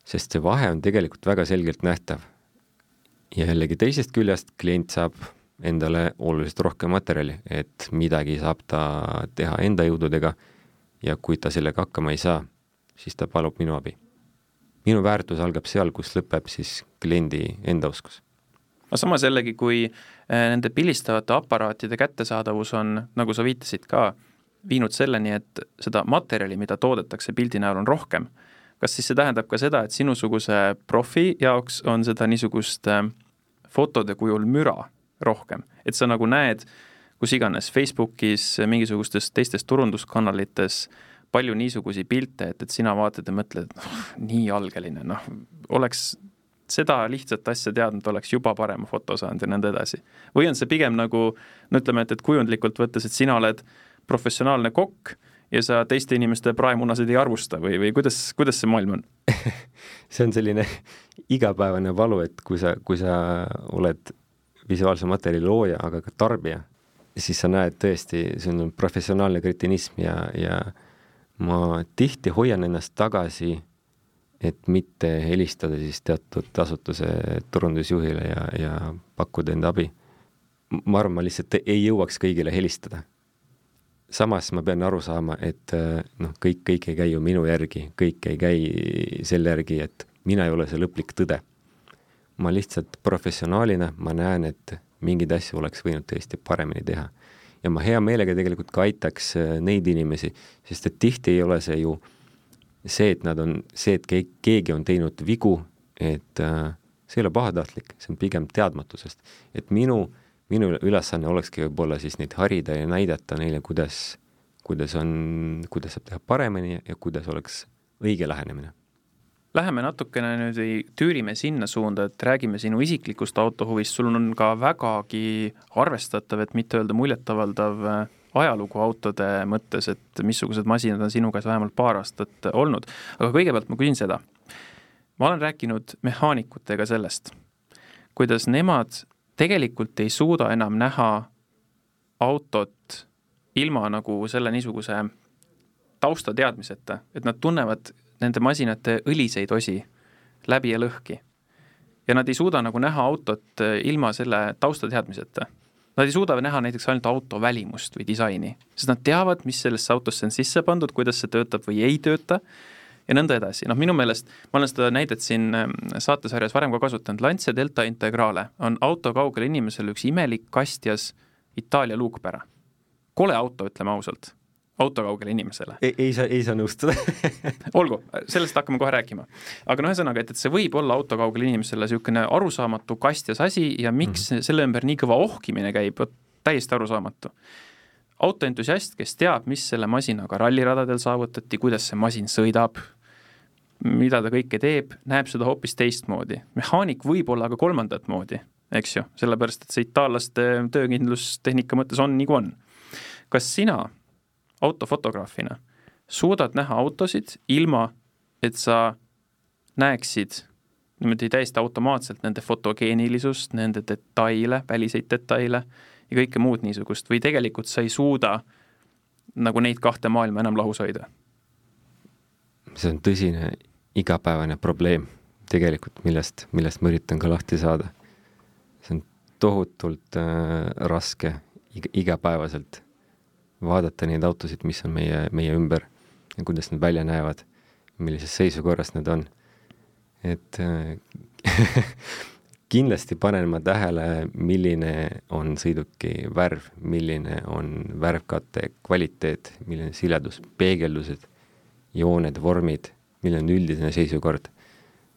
sest see vahe on tegelikult väga selgelt nähtav. ja jällegi teisest küljest klient saab endale oluliselt rohkem materjali, et midagi saab ta teha enda jõududega ja kui ta sellega hakkama ei saa, siis ta palub minu abi minu väärtus algab seal, kus lõpeb siis kliendi enda oskus. aga samas jällegi, kui äh, nende pilistavate aparaatide kättesaadavus on, nagu sa viitasid ka, viinud selleni, et seda materjali, mida toodetakse pildi näol, on rohkem, kas siis see tähendab ka seda, et sinusuguse profi jaoks on seda niisugust äh, fotode kujul müra rohkem, et sa nagu näed kus iganes, Facebookis, mingisugustes teistes turunduskanalites äh, palju niisuguseid pilte, et, et sina vaatad ja mõtled, noh, nii algeline, noh, oleks seda lihtsat asja teadnud, oleks juba parema foto saanud ja nõnda edasi. või on see pigem nagu no ütleme, et, et kujundlikult võttes, et sina oled professionaalne kokk ja sa teiste inimeste praemunasid ei arvusta või, või kuidas, kuidas see maailm on see on selline igapäevane valu, et kui sa, kui sa oled visuaalse materjali looja, aga ka tarbija, siis sa näed tõesti, see on professionaalne kretinism ja, ja ma tihti hoian ennast tagasi, et mitte helistada siis teatud asutuse turundusjuhile ja, ja pakkuda enda abi. ma arvan, ma lihtsalt ei jõuaks kõigile helistada. samas ma pean aru saama, et noh, kõik, kõik ei käi ju minu järgi, kõik ei käi selle järgi, et mina ei ole see lõplik tõde. ma lihtsalt professionaalina, ma näen, et mingeid asju oleks võinud tõesti paremini teha ja ma hea meelega tegelikult ka aitaks äh, neid inimesi, sest et tihti ei ole see ju see, et nad on, see, et keegi on teinud vigu, et äh, see ei ole pahatahtlik, see on pigem teadmatusest. et minu, minu ülesanne olekski võib-olla siis neid harida ja näidata neile, kuidas, kuidas on, kuidas saab teha paremini ja kuidas oleks õige lähenemine Läheme natukene nüüd, tüürime sinna suunda, et räägime sinu isiklikust autohuvist, sul on ka vägagi arvestatav, et mitte öelda muljetavaldav äh, ajalugu autode mõttes, et missugused masinad on sinu käes vähemalt paar aastat olnud. aga kõigepealt ma küsin seda. ma olen rääkinud mehaanikutega sellest, kuidas nemad tegelikult ei suuda enam näha autot ilma nagu selle niisuguse taustateadmiseta, et nad tunnevad nende masinate õliseid osi läbi ja lõhki. ja nad ei suuda nagu näha autot äh, ilma selle taustateadmiseta. Nad ei suuda näha näiteks ainult auto välimust või disaini, sest nad teavad, mis sellesse autosse on sisse pandud, kuidas see töötab või ei tööta ja nõnda edasi, noh minu meelest, ma olen seda näidet siin ähm, saatesarjas varem ka kasutanud, Lancia Delta Integrale on auto kaugele inimesele üks imelik kastjas Itaalia luukpära. kole auto, ütleme ausalt, auto kaugele inimesele. ei, ei saa, ei saa nõustuda olgu, sellest hakkame kohe rääkima. aga noh, ühesõnaga, et, et see võib olla auto kaugele inimesele niisugune arusaamatu kastjas asi ja miks mm selle ümber nii kõva ohkimine käib, vot täiesti arusaamatu autoentusiast, kes teab, mis selle masinaga ralliradadel saavutati, kuidas see masin sõidab, mida ta kõike teeb, näeb seda hoopis teistmoodi. mehaanik võib olla ka kolmandat moodi, eks ju, sellepärast et see itaallaste töökindlustehnika mõttes on nagu on. kas sina autofotograafina suudad näha autosid ilma, et sa näeksid niimoodi täiesti automaatselt nende fotogeenilisusust, nende detaile, väliseid detaile ja kõike muud niisugust või tegelikult sa ei suuda nagu neid kahte maailma enam lahus hoida? see on tõsine igapäevane probleem tegelikult, millest, millest ma üritan ka lahti saada. see on tohutult äh, raske iga, igapäevaselt vaadata neid autosid, mis on meie, meie ümber ja kuidas nad välja näevad, millises seisukorras nad on. et äh, kindlasti panen ma tähele, milline on sõiduki värv, milline on värvkate kvaliteet, milline siledus, peegeldused, jooned, vormid milline on üldine seisukord,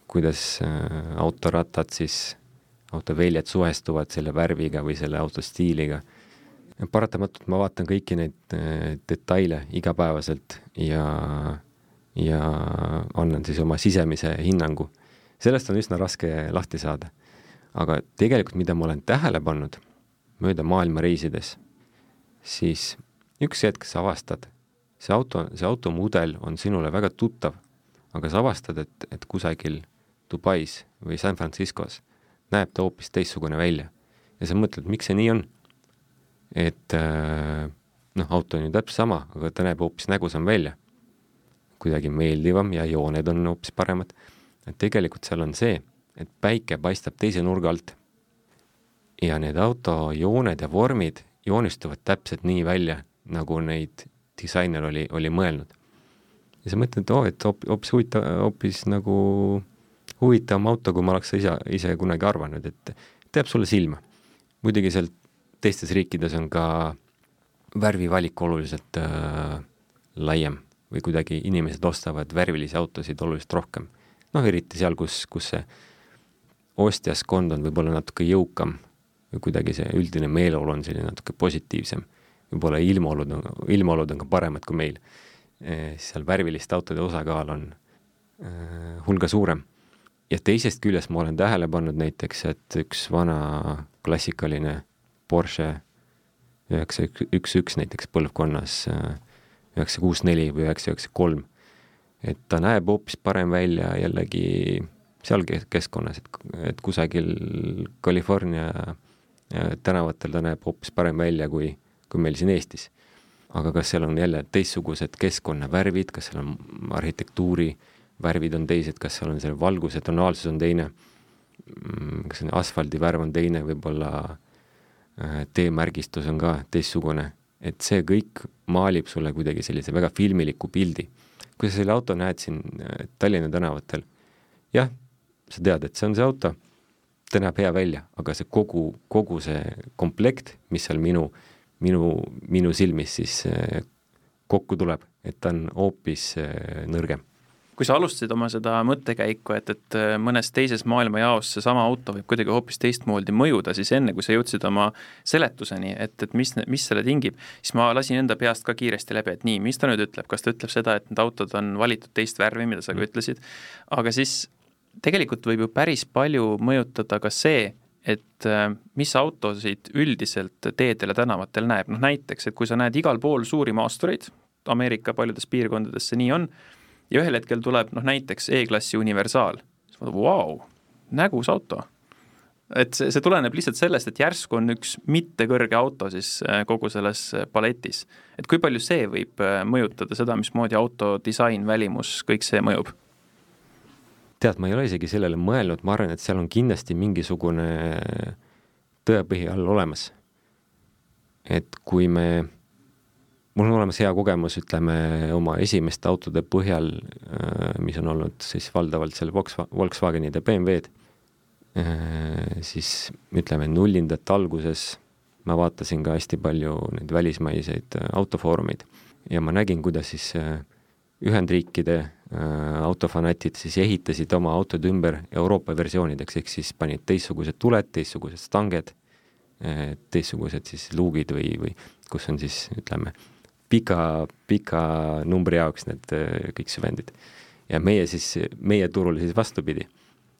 kuidas äh, autorattad siis, autoväljad suhestuvad selle värviga või selle auto stiiliga. Paratamatult ma vaatan kõiki neid äh, detaile igapäevaselt ja, ja annan siis oma sisemise hinnangu. sellest on üsna raske lahti saada. aga tegelikult, mida ma olen tähele pannud mööda maailma reisides, siis üks hetk sa avastad, see auto, see automudel on sinule väga tuttav aga sa avastad, et, et kusagil Dubais või San Franciscos näeb ta hoopis teistsugune välja. ja sa mõtled, miks see nii on? Et äh, noh, auto on ju täpselt sama, aga ta näeb hoopis nägusam välja. kuidagi meeldivam ja jooned on hoopis paremad. et tegelikult seal on see, et päike paistab teise nurga alt. ja need auto jooned ja vormid joonistuvad täpselt nii välja, nagu neid disainer oli, oli mõelnud ja sa mõtled, oo et hoopis huvitav, hoopis nagu huvitavam auto, kui ma oleks ise, ise kunagi arvanud, et teeb sulle silma. muidugi seal teistes riikides on ka värvivalik oluliselt äh, laiem või kuidagi inimesed ostavad värvilisi autosid oluliselt rohkem. noh, eriti seal, kus, kus see ostjaskond on võib-olla natuke jõukam või kuidagi see üldine meeleolu on selline natuke positiivsem. võib-olla ilmaolud on, ilmaolud on ka paremad kui meil Eh, seal värviliste autode osakaal on eh, hulga suurem. ja teisest küljest ma olen tähele pannud näiteks, et üks vana klassikaline Porsche üheksa üks üks näiteks põlvkonnas, üheksa kuus neli või üheksa üheksa kolm, et ta näeb hoopis parem välja jällegi seal keskkonnas, et, et kusagil California tänavatel ta näeb hoopis parem välja kui, kui meil siin Eestis. Aga kas seal on jälle teistsugused keskkonnavärvid, kas seal on arhitektuuri värvid on teised, kas seal on see valguse tonaalsus on teine, mm, kas asfaldi värv on teine, võib-olla äh, teemärgistus on ka teistsugune, et see kõik maalib sulle kuidagi sellise väga filmiliku pildi. kui sa selle auto näed siin äh, Tallinna tänavatel, jah, sa tead, et see on see auto, ta näeb hea välja, aga see kogu, kogu see komplekt, mis seal minu äh, minu, minu silmis siis äh, kokku tuleb, et ta on hoopis äh, nõrgem kui sa alustasid oma seda mõttekäiku, et, et äh, mõnes teises maailmajaos seesama auto võib kuidagi hoopis teistmoodi mõjuda, siis enne, kui sa jõudsid oma seletuseni, et, et mis, mis selle tingib, siis ma lasin enda peast ka kiiresti läbi, et nii, mis ta nüüd ütleb, kas ta ütleb seda, et need autod on valitud teist värvi, mida sa ka mm. ütlesid, aga siis tegelikult võib ju päris palju mõjutada ka see, et äh, mis autosid üldiselt teedel ja tänavatel näeb, noh näiteks, et kui sa näed igal pool suuri maastureid, Ameerika paljudes piirkondades see nii on, ja ühel hetkel tuleb noh näiteks E-klassi universaal, siis vaatad, vau, nägus auto. et see, see tuleneb lihtsalt sellest, et järsku on üks mittekõrge auto siis äh, kogu selles äh, paletis. et kui palju see võib mõjutada seda, mismoodi auto disain, välimus, kõik see mõjub? tead, ma ei ole isegi sellele mõelnud, ma arvan, et seal on kindlasti mingisugune tõepõhi all olemas. et kui me, mul on olemas hea kogemus, ütleme, oma esimeste autode põhjal, äh, mis on olnud siis valdavalt seal Volkswagenid ja BMW-d, äh, siis ütleme, nullindate alguses ma vaatasin ka hästi palju neid välismaiseid äh, autofoorumeid ja ma nägin, kuidas siis Ühendriikide autofanatid siis ehitasid oma autod ümber Euroopa versioonideks, ehk siis panid teistsugused tuled, teistsugused stanged, teistsugused siis luugid või, või kus on siis ütleme, pika, pika numbri jaoks need kõik süvendid. ja meie siis, meie turul siis vastupidi,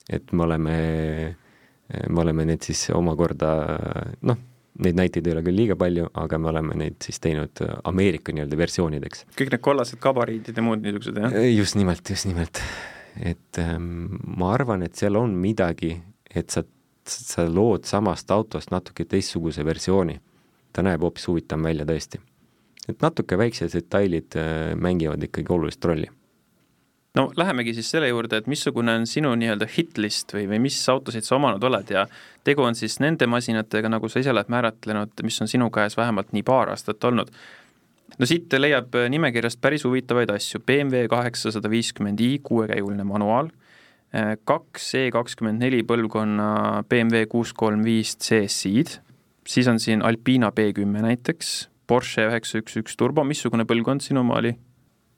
et me oleme, me oleme need siis omakorda noh, neid näiteid ei ole küll liiga palju, aga me oleme neid siis teinud Ameerika nii-öelda versioonideks. kõik need kollased gabariidid ja muud niisugused, jah? just nimelt, just nimelt. et ähm, ma arvan, et seal on midagi, et sa, sa lood samast autost natuke teistsuguse versiooni. ta näeb hoopis huvitavam välja tõesti. Et natuke väiksed detailid äh, mängivad ikkagi olulist rolli no lähemegi siis selle juurde, et missugune on sinu nii-öelda hitlist või, või mis autosid sa omanud oled ja tegu on siis nende masinatega, nagu sa ise oled määratlenud, mis on sinu käes vähemalt nii paar aastat olnud. no siit leiab nimekirjast päris huvitavaid asju, BMW kaheksasada viiskümmend i kuuekäiguline manuaal, kaks E kakskümmend neli põlvkonna BMW kuus kolm viis CSI-d, siis on siin Alpina B kümme näiteks, Porsche üheksa üks üks turbo, missugune põlvkond sinu oma oli?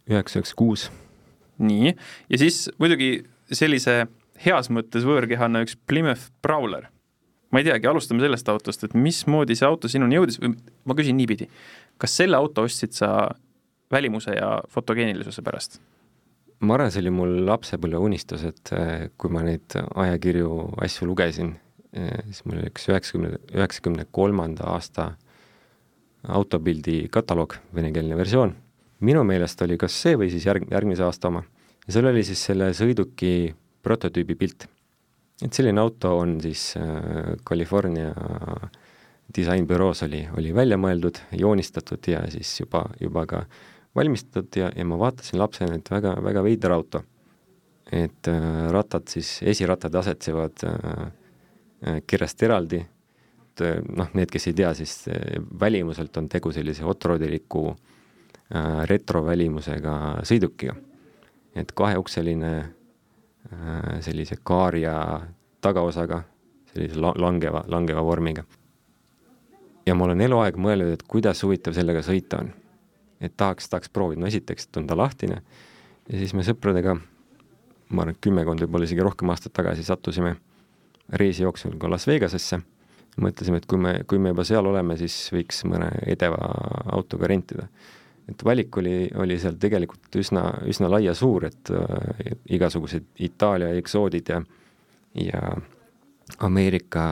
üheksa üks kuus nii, ja siis muidugi sellise heas mõttes võõrkehana üks Plymouth Prowler. ma ei teagi, alustame sellest autost, et mismoodi see auto sinuni jõudis või ma küsin niipidi, kas selle auto ostsid sa välimuse ja fotogeenilisuse pärast? ma arvan, see oli mul lapsepõlve unistus, et eh, kui ma neid ajakirju, asju lugesin, eh, siis mul oli üks üheksakümne, üheksakümne kolmanda aasta autopildi kataloog, venekeelne versioon minu meelest oli kas see või siis järg, järgmise aasta oma. ja seal oli siis selle sõiduki prototüübi pilt. et selline auto on siis äh, California disainbüroos oli, oli välja mõeldud, joonistatud ja siis juba, juba ka valmistatud ja, ja ma vaatasin lapsena, et väga, väga veider auto. et äh, rattad siis, esirattad asetsevad äh, äh kirjast eraldi, et äh, noh, need, kes ei tea, siis äh, välimuselt on tegu sellise otroodiliku äh, Äh, retrovälimusega sõidukiga. et kaheukseline äh, sellise kaaria tagaosaga, sellise la-, langeva, langeva vormiga. ja ma olen eluaeg mõelnud, et kuidas huvitav sellega sõita on. et tahaks, tahaks proovida, no esiteks, on ta lahtine ja siis me sõpradega, ma arvan, et kümmekond, võib-olla isegi rohkem aastat tagasi sattusime reisijooksul ka Las Vegasesse, mõtlesime, et kui me, kui me juba seal oleme, siis võiks mõne edeva autoga rentida et valik oli, oli seal tegelikult üsna, üsna laia-suur, et äh, igasugused Itaalia eksoodid ja, ja Ameerika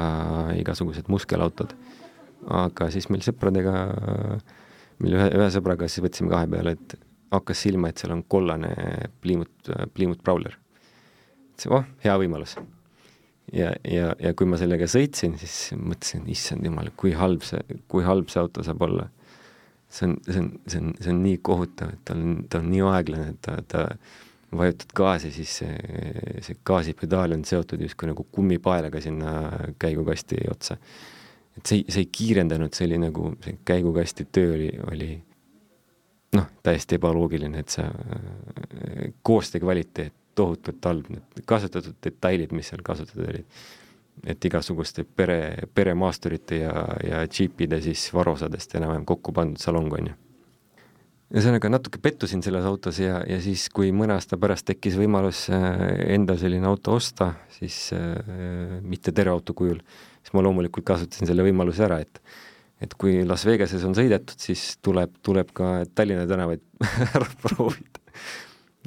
igasugused muskelautod. aga siis meil sõpradega, meil ühe, ühe sõbraga siis võtsime kahe peale, et hakkas silma, et seal on kollane Plymouth, Plymouth Prowler. ütlesin, oh, hea võimalus. Ja, ja, ja kui ma sellega sõitsin, siis mõtlesin, issand jumal, kui halb see, kui halb see auto saab olla see on, see on, see on, see on nii kohutav, et ta on, ta on nii aeglane, et ta, ta vajutad gaasi, siis see, see gaasipedaal on seotud justkui nagu kummipaelaga sinna käigukasti otsa. et see, see ei kiirendanud, see oli nagu, see käigukasti töö oli, oli noh, täiesti ebaloogiline, et see koostöö kvaliteet tohutult halb, need kasutatud detailid, mis seal kasutatud olid et igasuguste pere, peremaasturite ja, ja džiipide siis varosadest enam-vähem kokku pandud salong, on ju. ühesõnaga natuke pettusin selles autos ja, ja siis, kui mõne aasta pärast tekkis võimalus äh, endal selline auto osta, siis äh, mitte terveauto kujul, siis ma loomulikult kasutasin selle võimaluse ära, et et kui Las Vegases on sõidetud, siis tuleb, tuleb ka Tallinna tänavaid ära proovida.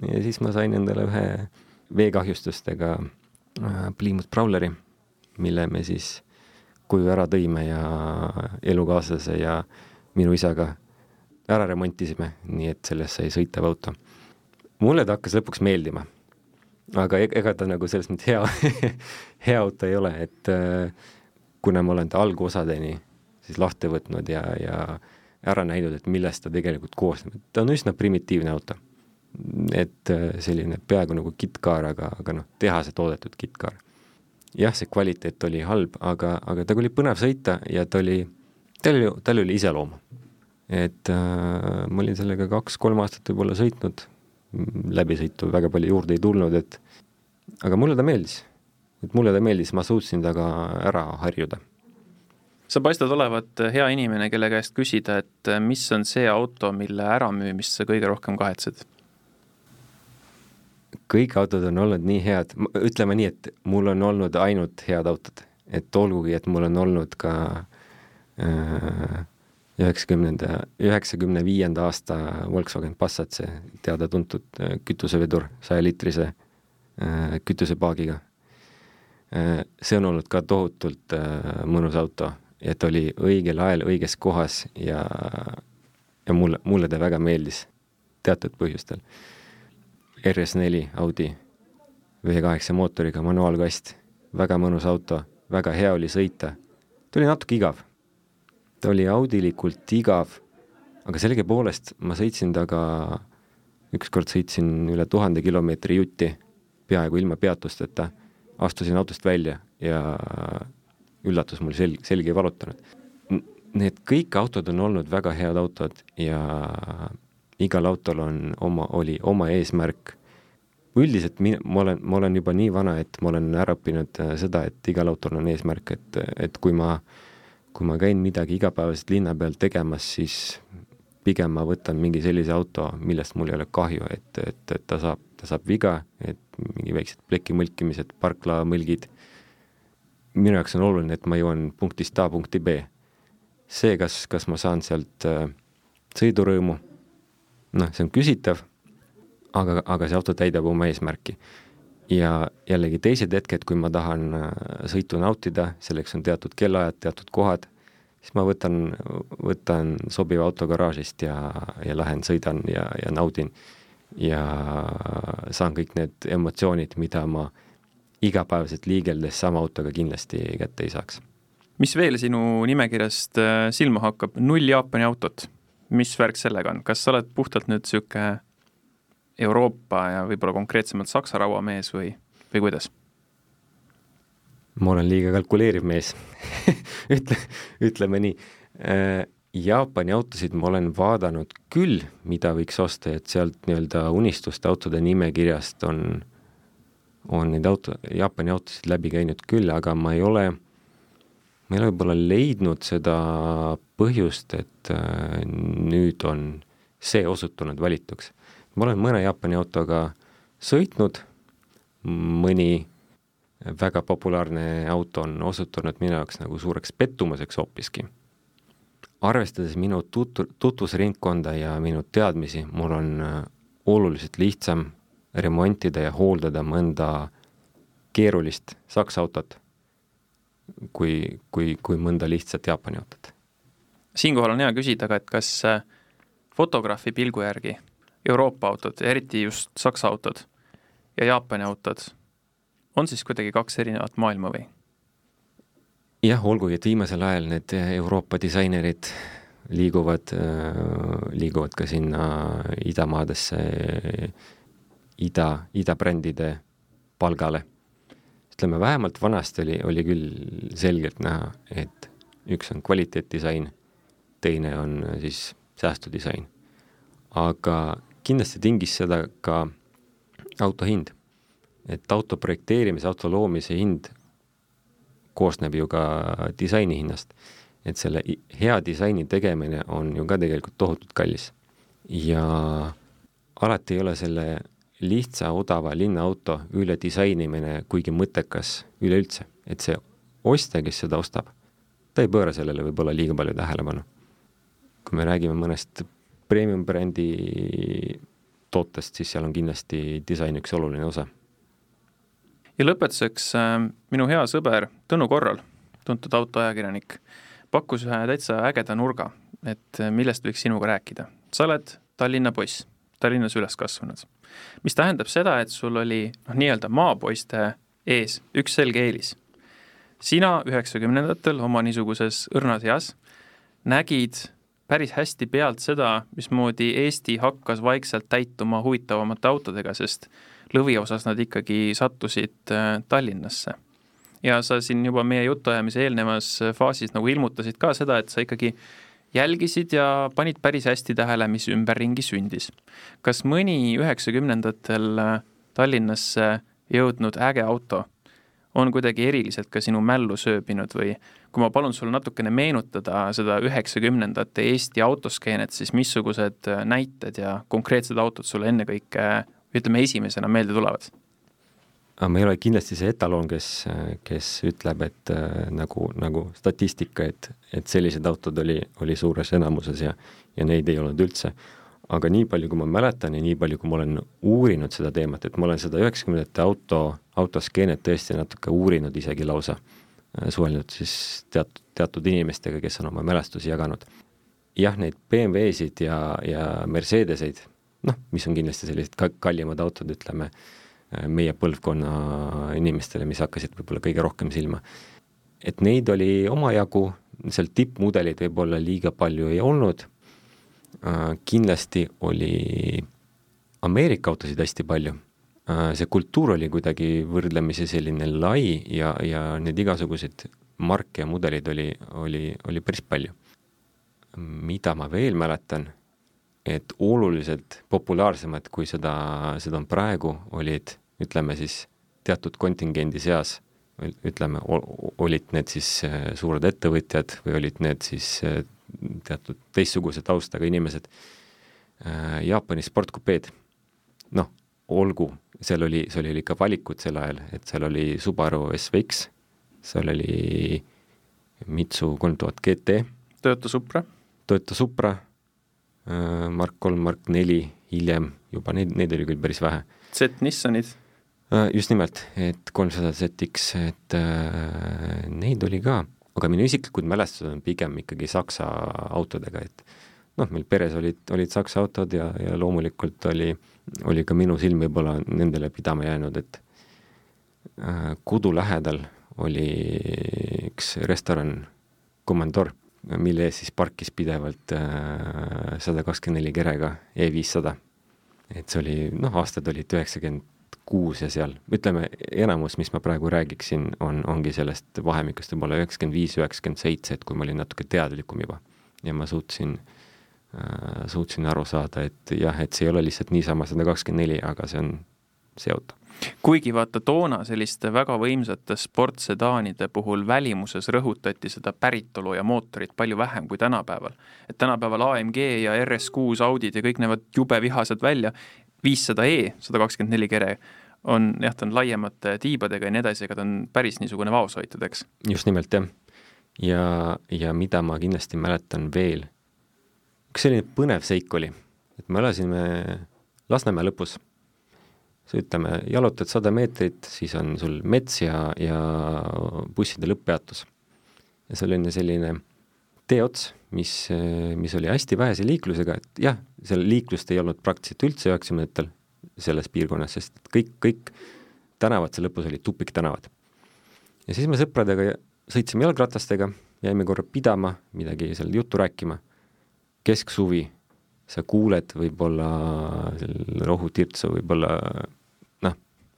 Ja siis ma sain endale ühe veekahjustustega äh, Plymouth Prowleri mille me siis koju ära tõime ja elukaaslase ja minu isaga ära remontisime, nii et sellest sai sõitev auto. mulle ta hakkas lõpuks meeldima. aga e-, ega ta nagu selles mõttes hea hea auto ei ole, et äh, kuna ma olen ta algosadeni siis lahti võtnud ja, ja ära näinud, et millest ta tegelikult koosneb, et ta on üsna primitiivne auto. Et äh, selline peaaegu nagu kittkaar, aga, aga noh, tehase toodetud kittkaar. jah, see kvaliteet oli halb, aga, aga temaga oli põnev sõita ja ta oli, tal oli, tal oli iseloom. et äh, ma olin sellega kaks-kolm aastat võib-olla sõitnud, läbisõitu väga palju juurde ei tulnud, et aga mulle ta meeldis. et mulle ta meeldis, ma suutsin temaga ära harjuda sa paistad olevat hea inimene, kelle käest küsida, et mis on see auto, mille äramüümist sa kõige rohkem kahetsed? Kõik autod on olnud nii head, ütleme nii, et mul on olnud ainult head autod, et olgugi, et mul on olnud ka äh, üheksakümnenda, üheksakümne viienda aasta Volkswagen Passat, see teada-tuntud äh, kütusevedur sajaliitrise äh, kütusepaagiga. see on olnud ka tohutult mõnus auto, et oli õigel ajal õiges kohas ja, ja mulle, mulle ta väga meeldis teatud põhjustel RS4 Audi V8 mootoriga manuaalkast, väga mõnus auto, väga hea oli sõita. ta oli natuke igav. ta oli audilikult igav, aga sellegipoolest ma sõitsin temaga, ükskord sõitsin üle tuhande kilomeetri jutti, peaaegu ilma peatusteta, astusin autost välja ja üllatus mul selg, selg ei valutanud. Need kõik autod on olnud väga head autod ja igal autol on oma, oli oma eesmärk. üldiselt mi-, ma olen, ma olen juba nii vana, et ma olen ära õppinud äh, seda, et igal autol on eesmärk, et, et kui ma, kui ma käin midagi igapäevaselt linna peal tegemas, siis pigem ma võtan mingi sellise auto, millest mul ei ole kahju, et, et, et ta saab, ta saab viga, et mingi väiksed pleki mõlkimised, parklamõlgid, minu jaoks on oluline, et ma jõuan punktist A punkti B. see, kas, kas ma saan sealt äh, sõidurõõmu noh, see on küsitav, aga, aga see auto täidab oma eesmärki. ja jällegi teised hetked, kui ma tahan äh, sõitu nautida, selleks on teatud kellaajad, teatud kohad, siis ma võtan, võtan sobiva auto garaažist ja, ja lähen sõidan ja, ja naudin. ja saan kõik need emotsioonid, mida ma igapäevaselt liigeldes sama autoga kindlasti kätte ei saaks. mis veel sinu nimekirjast äh, silma hakkab, null Jaapani autot mis värk sellega on, kas sa oled puhtalt nüüd niisugune Euroopa ja võib-olla konkreetsemalt Saksa rauamees või, või kuidas? ma olen liiga kalkuleeriv mees ütle, ütleme nii äh,. Jaapani autosid ma olen vaadanud küll, mida võiks osta, et sealt nii-öelda unistuste autode nimekirjast on, on neid auto, Jaapani autosid läbi käinud küll, aga ma ei ole ma ei ole võib-olla leidnud seda põhjust, et äh, nüüd on see osutunud valituks. ma olen mõne Jaapani autoga sõitnud, mõni väga populaarne auto on osutunud minu jaoks nagu suureks pettumuseks hoopiski. arvestades minu tut-, tutvusringkonda ja minu teadmisi, mul on äh, oluliselt lihtsam remontida ja hooldada mõnda keerulist saksa autot kui, kui, kui mõnda lihtsat Jaapani autot. siinkohal on hea küsida ka, et kas äh, fotograafi pilgu järgi Euroopa autod, eriti just Saksa autod ja Jaapani autod, on siis kuidagi kaks erinevat maailma või? jah, olgugi, et viimasel ajal need Euroopa disainerid liiguvad, äh, liiguvad ka sinna idamaadesse, ida, idabrändide palgale ütleme, vähemalt vanasti oli, oli küll selgelt näha, et üks on kvaliteetdisain, teine on siis säästudisain. aga kindlasti tingis seda ka auto hind. et auto projekteerimise, auto loomise hind koosneb ju ka disaini hinnast. et selle hea disaini tegemine on ju ka tegelikult tohutult kallis. ja alati ei ole selle lihtsa odava linnaauto üle disainimine kuigi mõttekas üleüldse, et see ostja, kes seda ostab, ta ei pööra sellele võib-olla liiga palju tähelepanu. kui me räägime mõnest premium brändi tootest, siis seal on kindlasti disain üks oluline osa. ja lõpetuseks äh, minu hea sõber Tõnu Korral, tuntud autoajakirjanik, pakkus ühe täitsa ägeda nurga, et äh, millest võiks sinuga rääkida. sa oled Tallinna poiss, Tallinnas üles kasvanud mis tähendab seda, et sul oli noh, nii-öelda maapoiste ees üks selge eelis. sina üheksakümnendatel oma niisuguses õrnas eas nägid päris hästi pealt seda, mismoodi Eesti hakkas vaikselt täituma huvitavamate autodega, sest lõviosas nad ikkagi sattusid äh, Tallinnasse. ja sa siin juba meie jutuajamise eelnevas faasis nagu ilmutasid ka seda, et sa ikkagi jälgisid ja panid päris hästi tähele, mis ümberringi sündis. kas mõni üheksakümnendatel äh, Tallinnasse jõudnud äge auto on kuidagi eriliselt ka sinu mällu sööbinud või kui ma palun sul natukene meenutada seda üheksakümnendate Eesti autoskeenet, siis missugused äh, näited ja konkreetsed autod sulle ennekõike, ütleme, esimesena meelde tulevad? Aga ma ei ole kindlasti see etaloon, kes, kes ütleb, et äh, nagu, nagu statistika, et, et sellised autod oli, oli suures enamuses ja, ja neid ei olnud üldse. aga nii palju, kui ma mäletan ja nii palju, kui ma olen uurinud seda teemat, et ma olen seda üheksakümnendate auto, autoskeenet tõesti natuke uurinud isegi lausa, äh, suhelnud siis teatud, teatud inimestega, kes on oma mälestusi jaganud. jah, neid BMW-sid ja, ja Mercedeseid, noh, mis on kindlasti sellised ka kallimad autod, ütleme meie põlvkonna inimestele, mis hakkasid võib-olla kõige rohkem silma. et neid oli omajagu, seal tippmudeleid võib-olla liiga palju ei olnud, äh, kindlasti oli Ameerika autosid hästi palju, äh, see kultuur oli kuidagi võrdlemisi selline lai ja, ja need igasuguseid marke ja mudeleid oli, oli, oli päris palju. mida ma veel mäletan et oluliselt populaarsemad, kui seda, seda on praegu, olid ütleme siis teatud kontingendi seas, ütleme, olid need siis äh, suured ettevõtjad või olid need siis äh, teatud teistsuguse taustaga inimesed, äh, Jaapani sportkupeed, noh, olgu, seal oli, seal oli ikka valikud sel ajal, et seal oli Subaru SVX, seal oli Mitsu kolm tuhat GT. Toyota Supra. Toyota Supra, Mark kolm, Mark neli, hiljem juba neid, neid oli küll päris vähe. Z-Nissanid Äh, just nimelt, et kolmsada ZX, et äh, neid oli ka, aga minu isiklikud mälestused on pigem ikkagi Saksa autodega, et noh, meil peres olid, olid Saksa autod ja, ja loomulikult oli, oli ka minu silm võib-olla nendele pidama jäänud, et äh, kodu lähedal oli üks restoran Commandor, mille ees siis parkis pidevalt äh, sada kakskümmend neli kerega E500. et see oli, noh, aastad olid üheksakümmend kuus ja seal, ütleme, enamus, mis ma praegu räägiksin, on, ongi sellest vahemikust võib-olla üheksakümmend viis, üheksakümmend seitse, et kui ma olin natuke teadlikum juba. Ja ma suutsin äh,, suutsin aru saada, et jah, et see ei ole lihtsalt niisama sada kakskümmend neli, aga see on auto kuigi vaata toona selliste väga võimsate sportsedaanide puhul välimuses rõhutati seda päritolu ja mootorit palju vähem kui tänapäeval. et tänapäeval AMG ja RS6 Audid ja kõik näevad jube vihased välja, viissada E, sada kakskümmend neli kere, on jah, ta on laiemate tiibadega ja nii edasi, aga ta on päris niisugune vaoshoitud, eks? just nimelt, jah. ja, ja mida ma kindlasti mäletan veel, üks selline põnev seik oli, et me elasime Lasnamäe lõpus, ütleme, jalutad sada meetrit, siis on sul mets ja, ja busside lõpppeatus. ja see oli selline teeots, mis, mis oli hästi vähese liiklusega, et jah, seal liiklust ei olnud praktiliselt üldse üheksakümnendatel selles piirkonnas, sest kõik, kõik tänavad seal lõpus olid tupiktänavad. ja siis me sõpradega sõitsime jalgratastega, jäime korra pidama, midagi seal juttu rääkima, kesksuvi, sa kuuled võib-olla seal rohutirtsu, võib-olla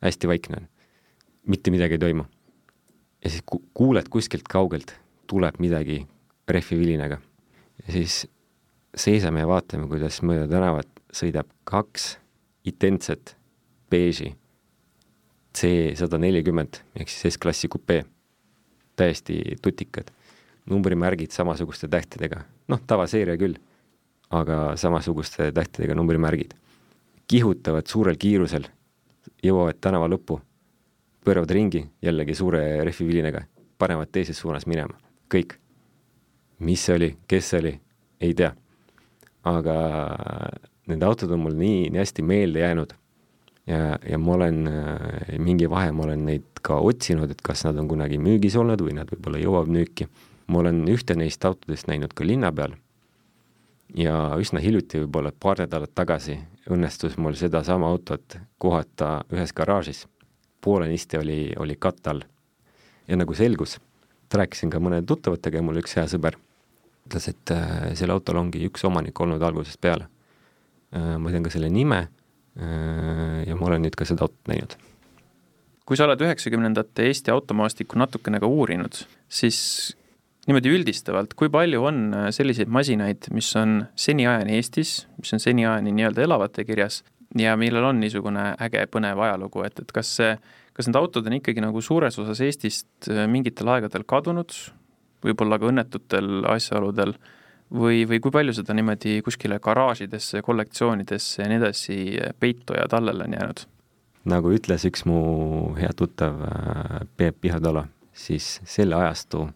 hästi vaikne on. mitte midagi ei toimu. ja siis ku-, kuuled kuskilt kaugelt, tuleb midagi rehvivilinaga. ja siis seisame ja vaatame, kuidas mööda tänavat sõidab kaks identset beeži C sada nelikümmend ehk siis S-klassi kupee, täiesti tutikad, numbrimärgid samasuguste tähtedega, noh, tavaseeria küll, aga samasuguste tähtedega numbrimärgid. kihutavad suurel kiirusel, jõuavad tänava lõppu, pööravad ringi jällegi suure rehvivilinaga, panevad teises suunas minema, kõik. mis see oli, kes see oli, ei tea. aga need autod on mul nii, nii hästi meelde jäänud ja, ja ma olen äh, mingi vahe, ma olen neid ka otsinud, et kas nad on kunagi müügis olnud või nad võib-olla jõuavad müüki. ma olen ühte neist autodest näinud ka linna peal. Ja üsna hiljuti, võib-olla paar nädalat tagasi, õnnestus mul sedasama autot kohata ühes garaažis. poolenisti oli, oli katte all. ja nagu selgus, rääkisin ka mõnede tuttavatega ja mul üks hea sõber ütles, et äh, sellel autol ongi üks omanik olnud algusest peale. Äh, ma tean ka selle nime ja ma olen nüüd ka seda autot näinud. kui sa oled üheksakümnendate Eesti automaastikku natukene ka uurinud, siis niimoodi üldistavalt, kui palju on selliseid masinaid, mis on seniajani Eestis, mis on seniajani nii-öelda elavate kirjas ja millel on niisugune äge põnev ajalugu, et, et kas see, kas need autod on ikkagi nagu suures osas Eestist mingitel aegadel kadunud võib-olla ka õnnetutel asjaoludel, või, või kui palju seda niimoodi kuskile garaažidesse, kollektsioonidesse ja nii edasi peitu ja tallele on jäänud? nagu ütles üks mu hea tuttav äh, Peep Pihatola, siis selle ajastu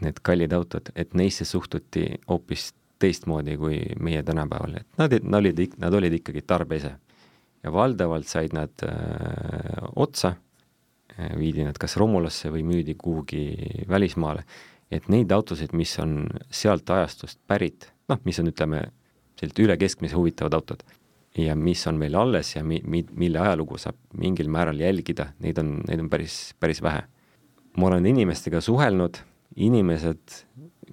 need kallid autod, et neisse suhtuti hoopis teistmoodi kui meie tänapäeval, et nad, nad olid, nad olid ikkagi tarbeese. ja valdavalt said nad äh, otsa, äh, viidi nad kas romulasse või müüdi kuhugi välismaale et neid autosid, mis on sealt ajastust pärit, noh, mis on, ütleme, sellised üle keskmise huvitavad autod ja mis on meil alles ja mi-, mi-, mille ajalugu saab mingil määral jälgida, neid on, neid on päris, päris vähe. ma olen inimestega suhelnud, inimesed,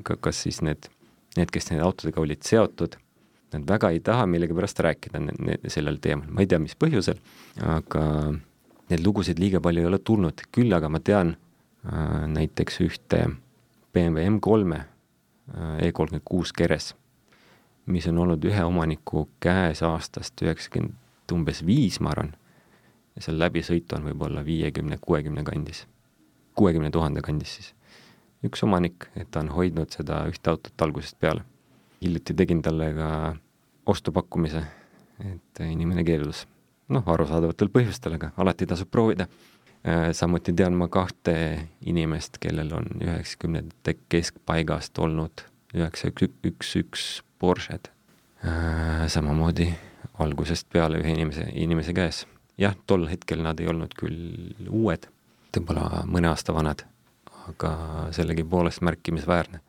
kas siis need, need, kes nende autodega olid seotud, nad väga ei taha millegipärast rääkida sellel teemal, ma ei tea, mis põhjusel, aga neid lugusid liiga palju ei ole tulnud, küll aga ma tean äh, näiteks ühte äh, BMW M3-e E36 keres, mis on olnud ühe omaniku käes aastast üheksakümmend umbes viis, ma arvan, ja seal läbisõitu on võib-olla viiekümne, kuuekümne kandis, kuuekümne tuhande kandis siis. Üks omanik, et ta on hoidnud seda ühte autot algusest peale. hiljuti tegin talle ka ostupakkumise, et inimene keeldus. noh, arusaadavatel põhjustel, aga alati tasub proovida Äh, samuti tean ma kahte inimest, kellel on üheksakümnendate keskpaigast olnud üheksa üks, üks, üks Porsche'd. Äh, samamoodi algusest peale ühe inimese, inimese käes. jah, tol hetkel nad ei olnud küll uued, võib-olla mõne aasta vanad, aga sellegipoolest märkimisväärne.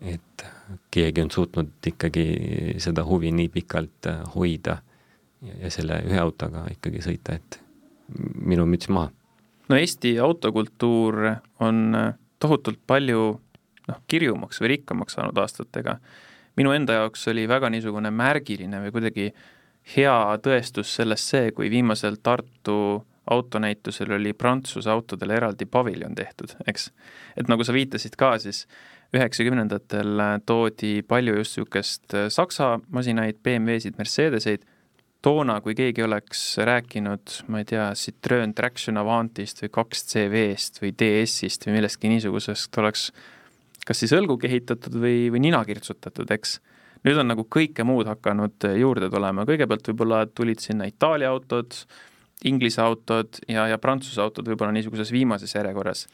et keegi on suutnud ikkagi seda huvi nii pikalt äh, hoida ja, ja selle ühe autoga ikkagi sõita, et minu müts maha. no Eesti autokultuur on tohutult palju noh, kirjumaks või rikkamaks saanud aastatega. minu enda jaoks oli väga niisugune märgiline või kuidagi hea tõestus sellest see, kui viimasel Tartu autonäitusel oli Prantsuse autodele eraldi paviljon tehtud, eks. et nagu sa viitasid ka, siis üheksakümnendatel toodi palju just niisugust Saksa masinaid, BMW-sid, Mercedeseid toona, kui keegi oleks rääkinud, ma ei tea, Citroen Traction Avantist või kaks CV-st või DS-ist või millestki niisugusest, oleks kas siis õlgu kehitatud või, või nina kirtsutatud, eks. nüüd on nagu kõike muud hakanud juurde tulema, kõigepealt võib-olla tulid sinna Itaalia autod, Inglise autod ja, ja Prantsuse autod võib-olla niisuguses viimases järjekorras.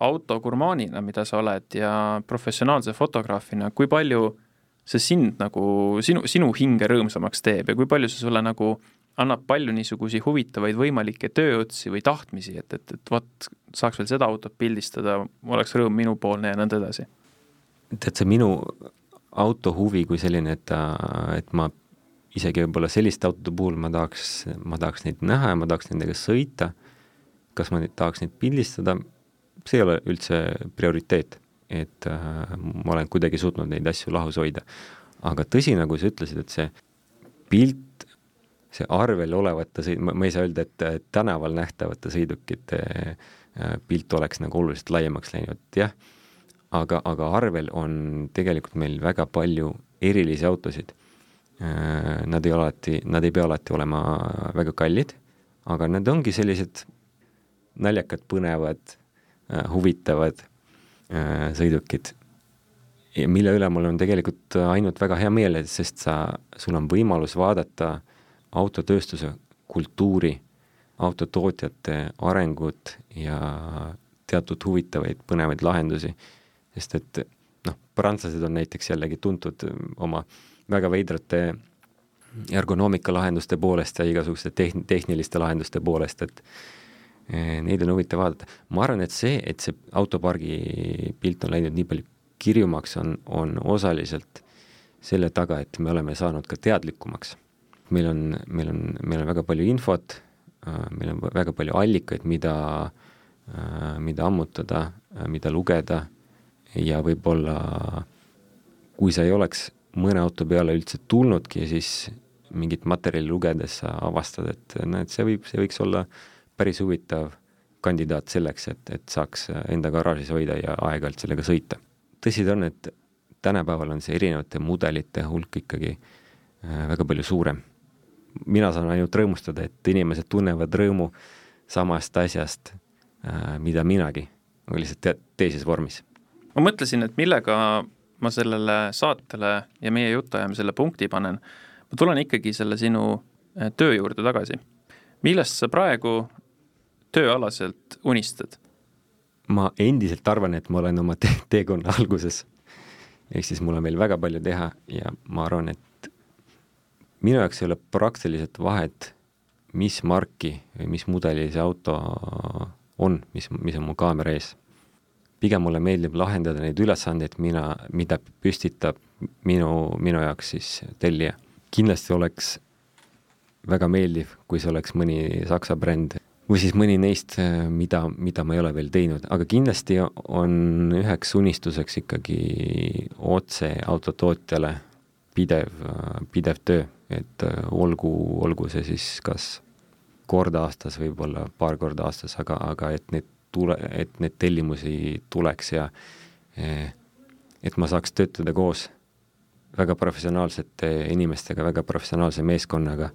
autogurmaanina, mida sa oled ja professionaalse fotograafina, kui palju see sind nagu, sinu, sinu hinge rõõmsamaks teeb ja kui palju see sulle nagu annab palju niisuguseid huvitavaid võimalikke tööotsi või tahtmisi, et, et, et vot, saaks veel seda autot pildistada, oleks rõõm minupoolne ja nõnda edasi. tead, see minu auto huvi kui selline, et, et ma isegi võib-olla selliste autode puhul ma tahaks, ma tahaks neid näha ja ma tahaks nendega sõita, kas ma neid tahaks neid pildistada, see ei ole üldse prioriteet et äh, ma olen kuidagi suutnud neid asju lahus hoida. aga tõsi, nagu sa ütlesid, et see pilt, see arvel olevate sõid-, ma ei saa öelda, et tänaval nähtavate sõidukite äh, pilt oleks nagu oluliselt laiemaks läinud, jah, aga, aga arvel on tegelikult meil väga palju erilisi autosid äh,. Nad ei alati, nad ei pea alati olema väga kallid, aga nad ongi sellised naljakad, põnevad äh,, huvitavad Äh, sõidukid, mille üle mul on tegelikult ainult väga hea meel, sest sa, sul on võimalus vaadata autotööstuse kultuuri, autotootjate arengut ja teatud huvitavaid põnevaid lahendusi, sest et noh, prantslased on näiteks jällegi tuntud oma väga veidrate ergonoomika lahenduste poolest ja igasuguste tehn-, tehniliste lahenduste poolest, et Eh, neid on huvitav vaadata. ma arvan, et see, et see autopargi pilt on läinud nii palju kirjumaks, on, on osaliselt selle taga, et me oleme saanud ka teadlikumaks. meil on, meil on, meil on väga palju infot, äh, meil on väga palju allikaid, mida, äh, mida ammutada, äh, mida lugeda ja võib-olla kui sa ei oleks mõne auto peale üldse tulnudki, siis mingit materjali lugedes sa avastad, et näed, see võib, see võiks olla päris huvitav kandidaat selleks, et, et saaks enda garaažis hoida ja aeg-ajalt sellega sõita. tõsi ta on, et tänapäeval on see erinevate mudelite hulk ikkagi äh, väga palju suurem. mina saan ainult rõõmustada, et inimesed tunnevad rõõmu samast asjast, äh, mida minagi, aga lihtsalt te teises vormis. ma mõtlesin, et millega ma sellele saatele ja meie jutuajamisele punkti panen. ma tulen ikkagi selle sinu äh, töö juurde tagasi. millest sa praegu tööalaselt unistad? ma endiselt arvan, et ma olen oma te teekonna alguses. ehk siis mul on veel väga palju teha ja ma arvan, et minu jaoks ei ole praktiliselt vahet, mis marki või mis mudeli see auto on, mis, mis on mu kaamera ees. Pigem mulle meeldib lahendada neid ülesandeid, mina, mida püstitab minu, minu jaoks siis tellija. kindlasti oleks väga meeldiv, kui see oleks mõni Saksa bränd või siis mõni neist, mida, mida ma ei ole veel teinud, aga kindlasti on üheks unistuseks ikkagi otse autotootjale pidev, pidev töö, et olgu, olgu see siis kas kord aastas, võib-olla paar korda aastas, aga, aga et need tule, et neid tellimusi tuleks ja äh, et ma saaks töötada koos väga professionaalsete inimestega, väga professionaalse meeskonnaga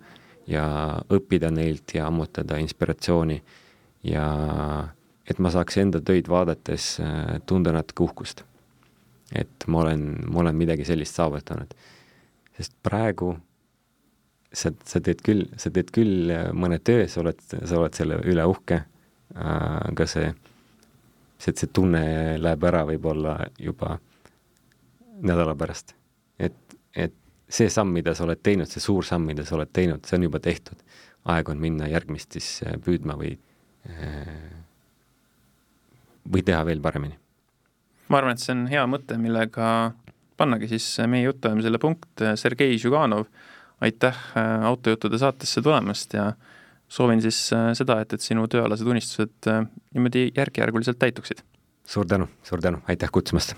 ja õppida neilt ja ammutada inspiratsiooni ja et ma saaks enda töid vaadates äh, tunda natuke uhkust. et ma olen, ma olen midagi sellist saavutanud. sest praegu sa, sa teed küll, sa teed küll äh, mõne töö, sa oled, sa oled selle üle uhke, aga see, see, see tunne läheb ära võib-olla juba nädala pärast. et, et see samm, mida sa oled teinud, see suur samm, mida sa oled teinud, see on juba tehtud. aeg on minna järgmist siis äh, püüdma või, äh, või teha veel paremini. ma arvan, et see on hea mõte, millega pannagi siis meie jutuajamisele punkt. Sergei Žuganov, aitäh äh, Autojuttude saatesse tulemast ja soovin siis seda, et, et sinu tööalased unistused niimoodi järk-järguliselt täituksid. suur tänu, suur tänu, aitäh kutsumast!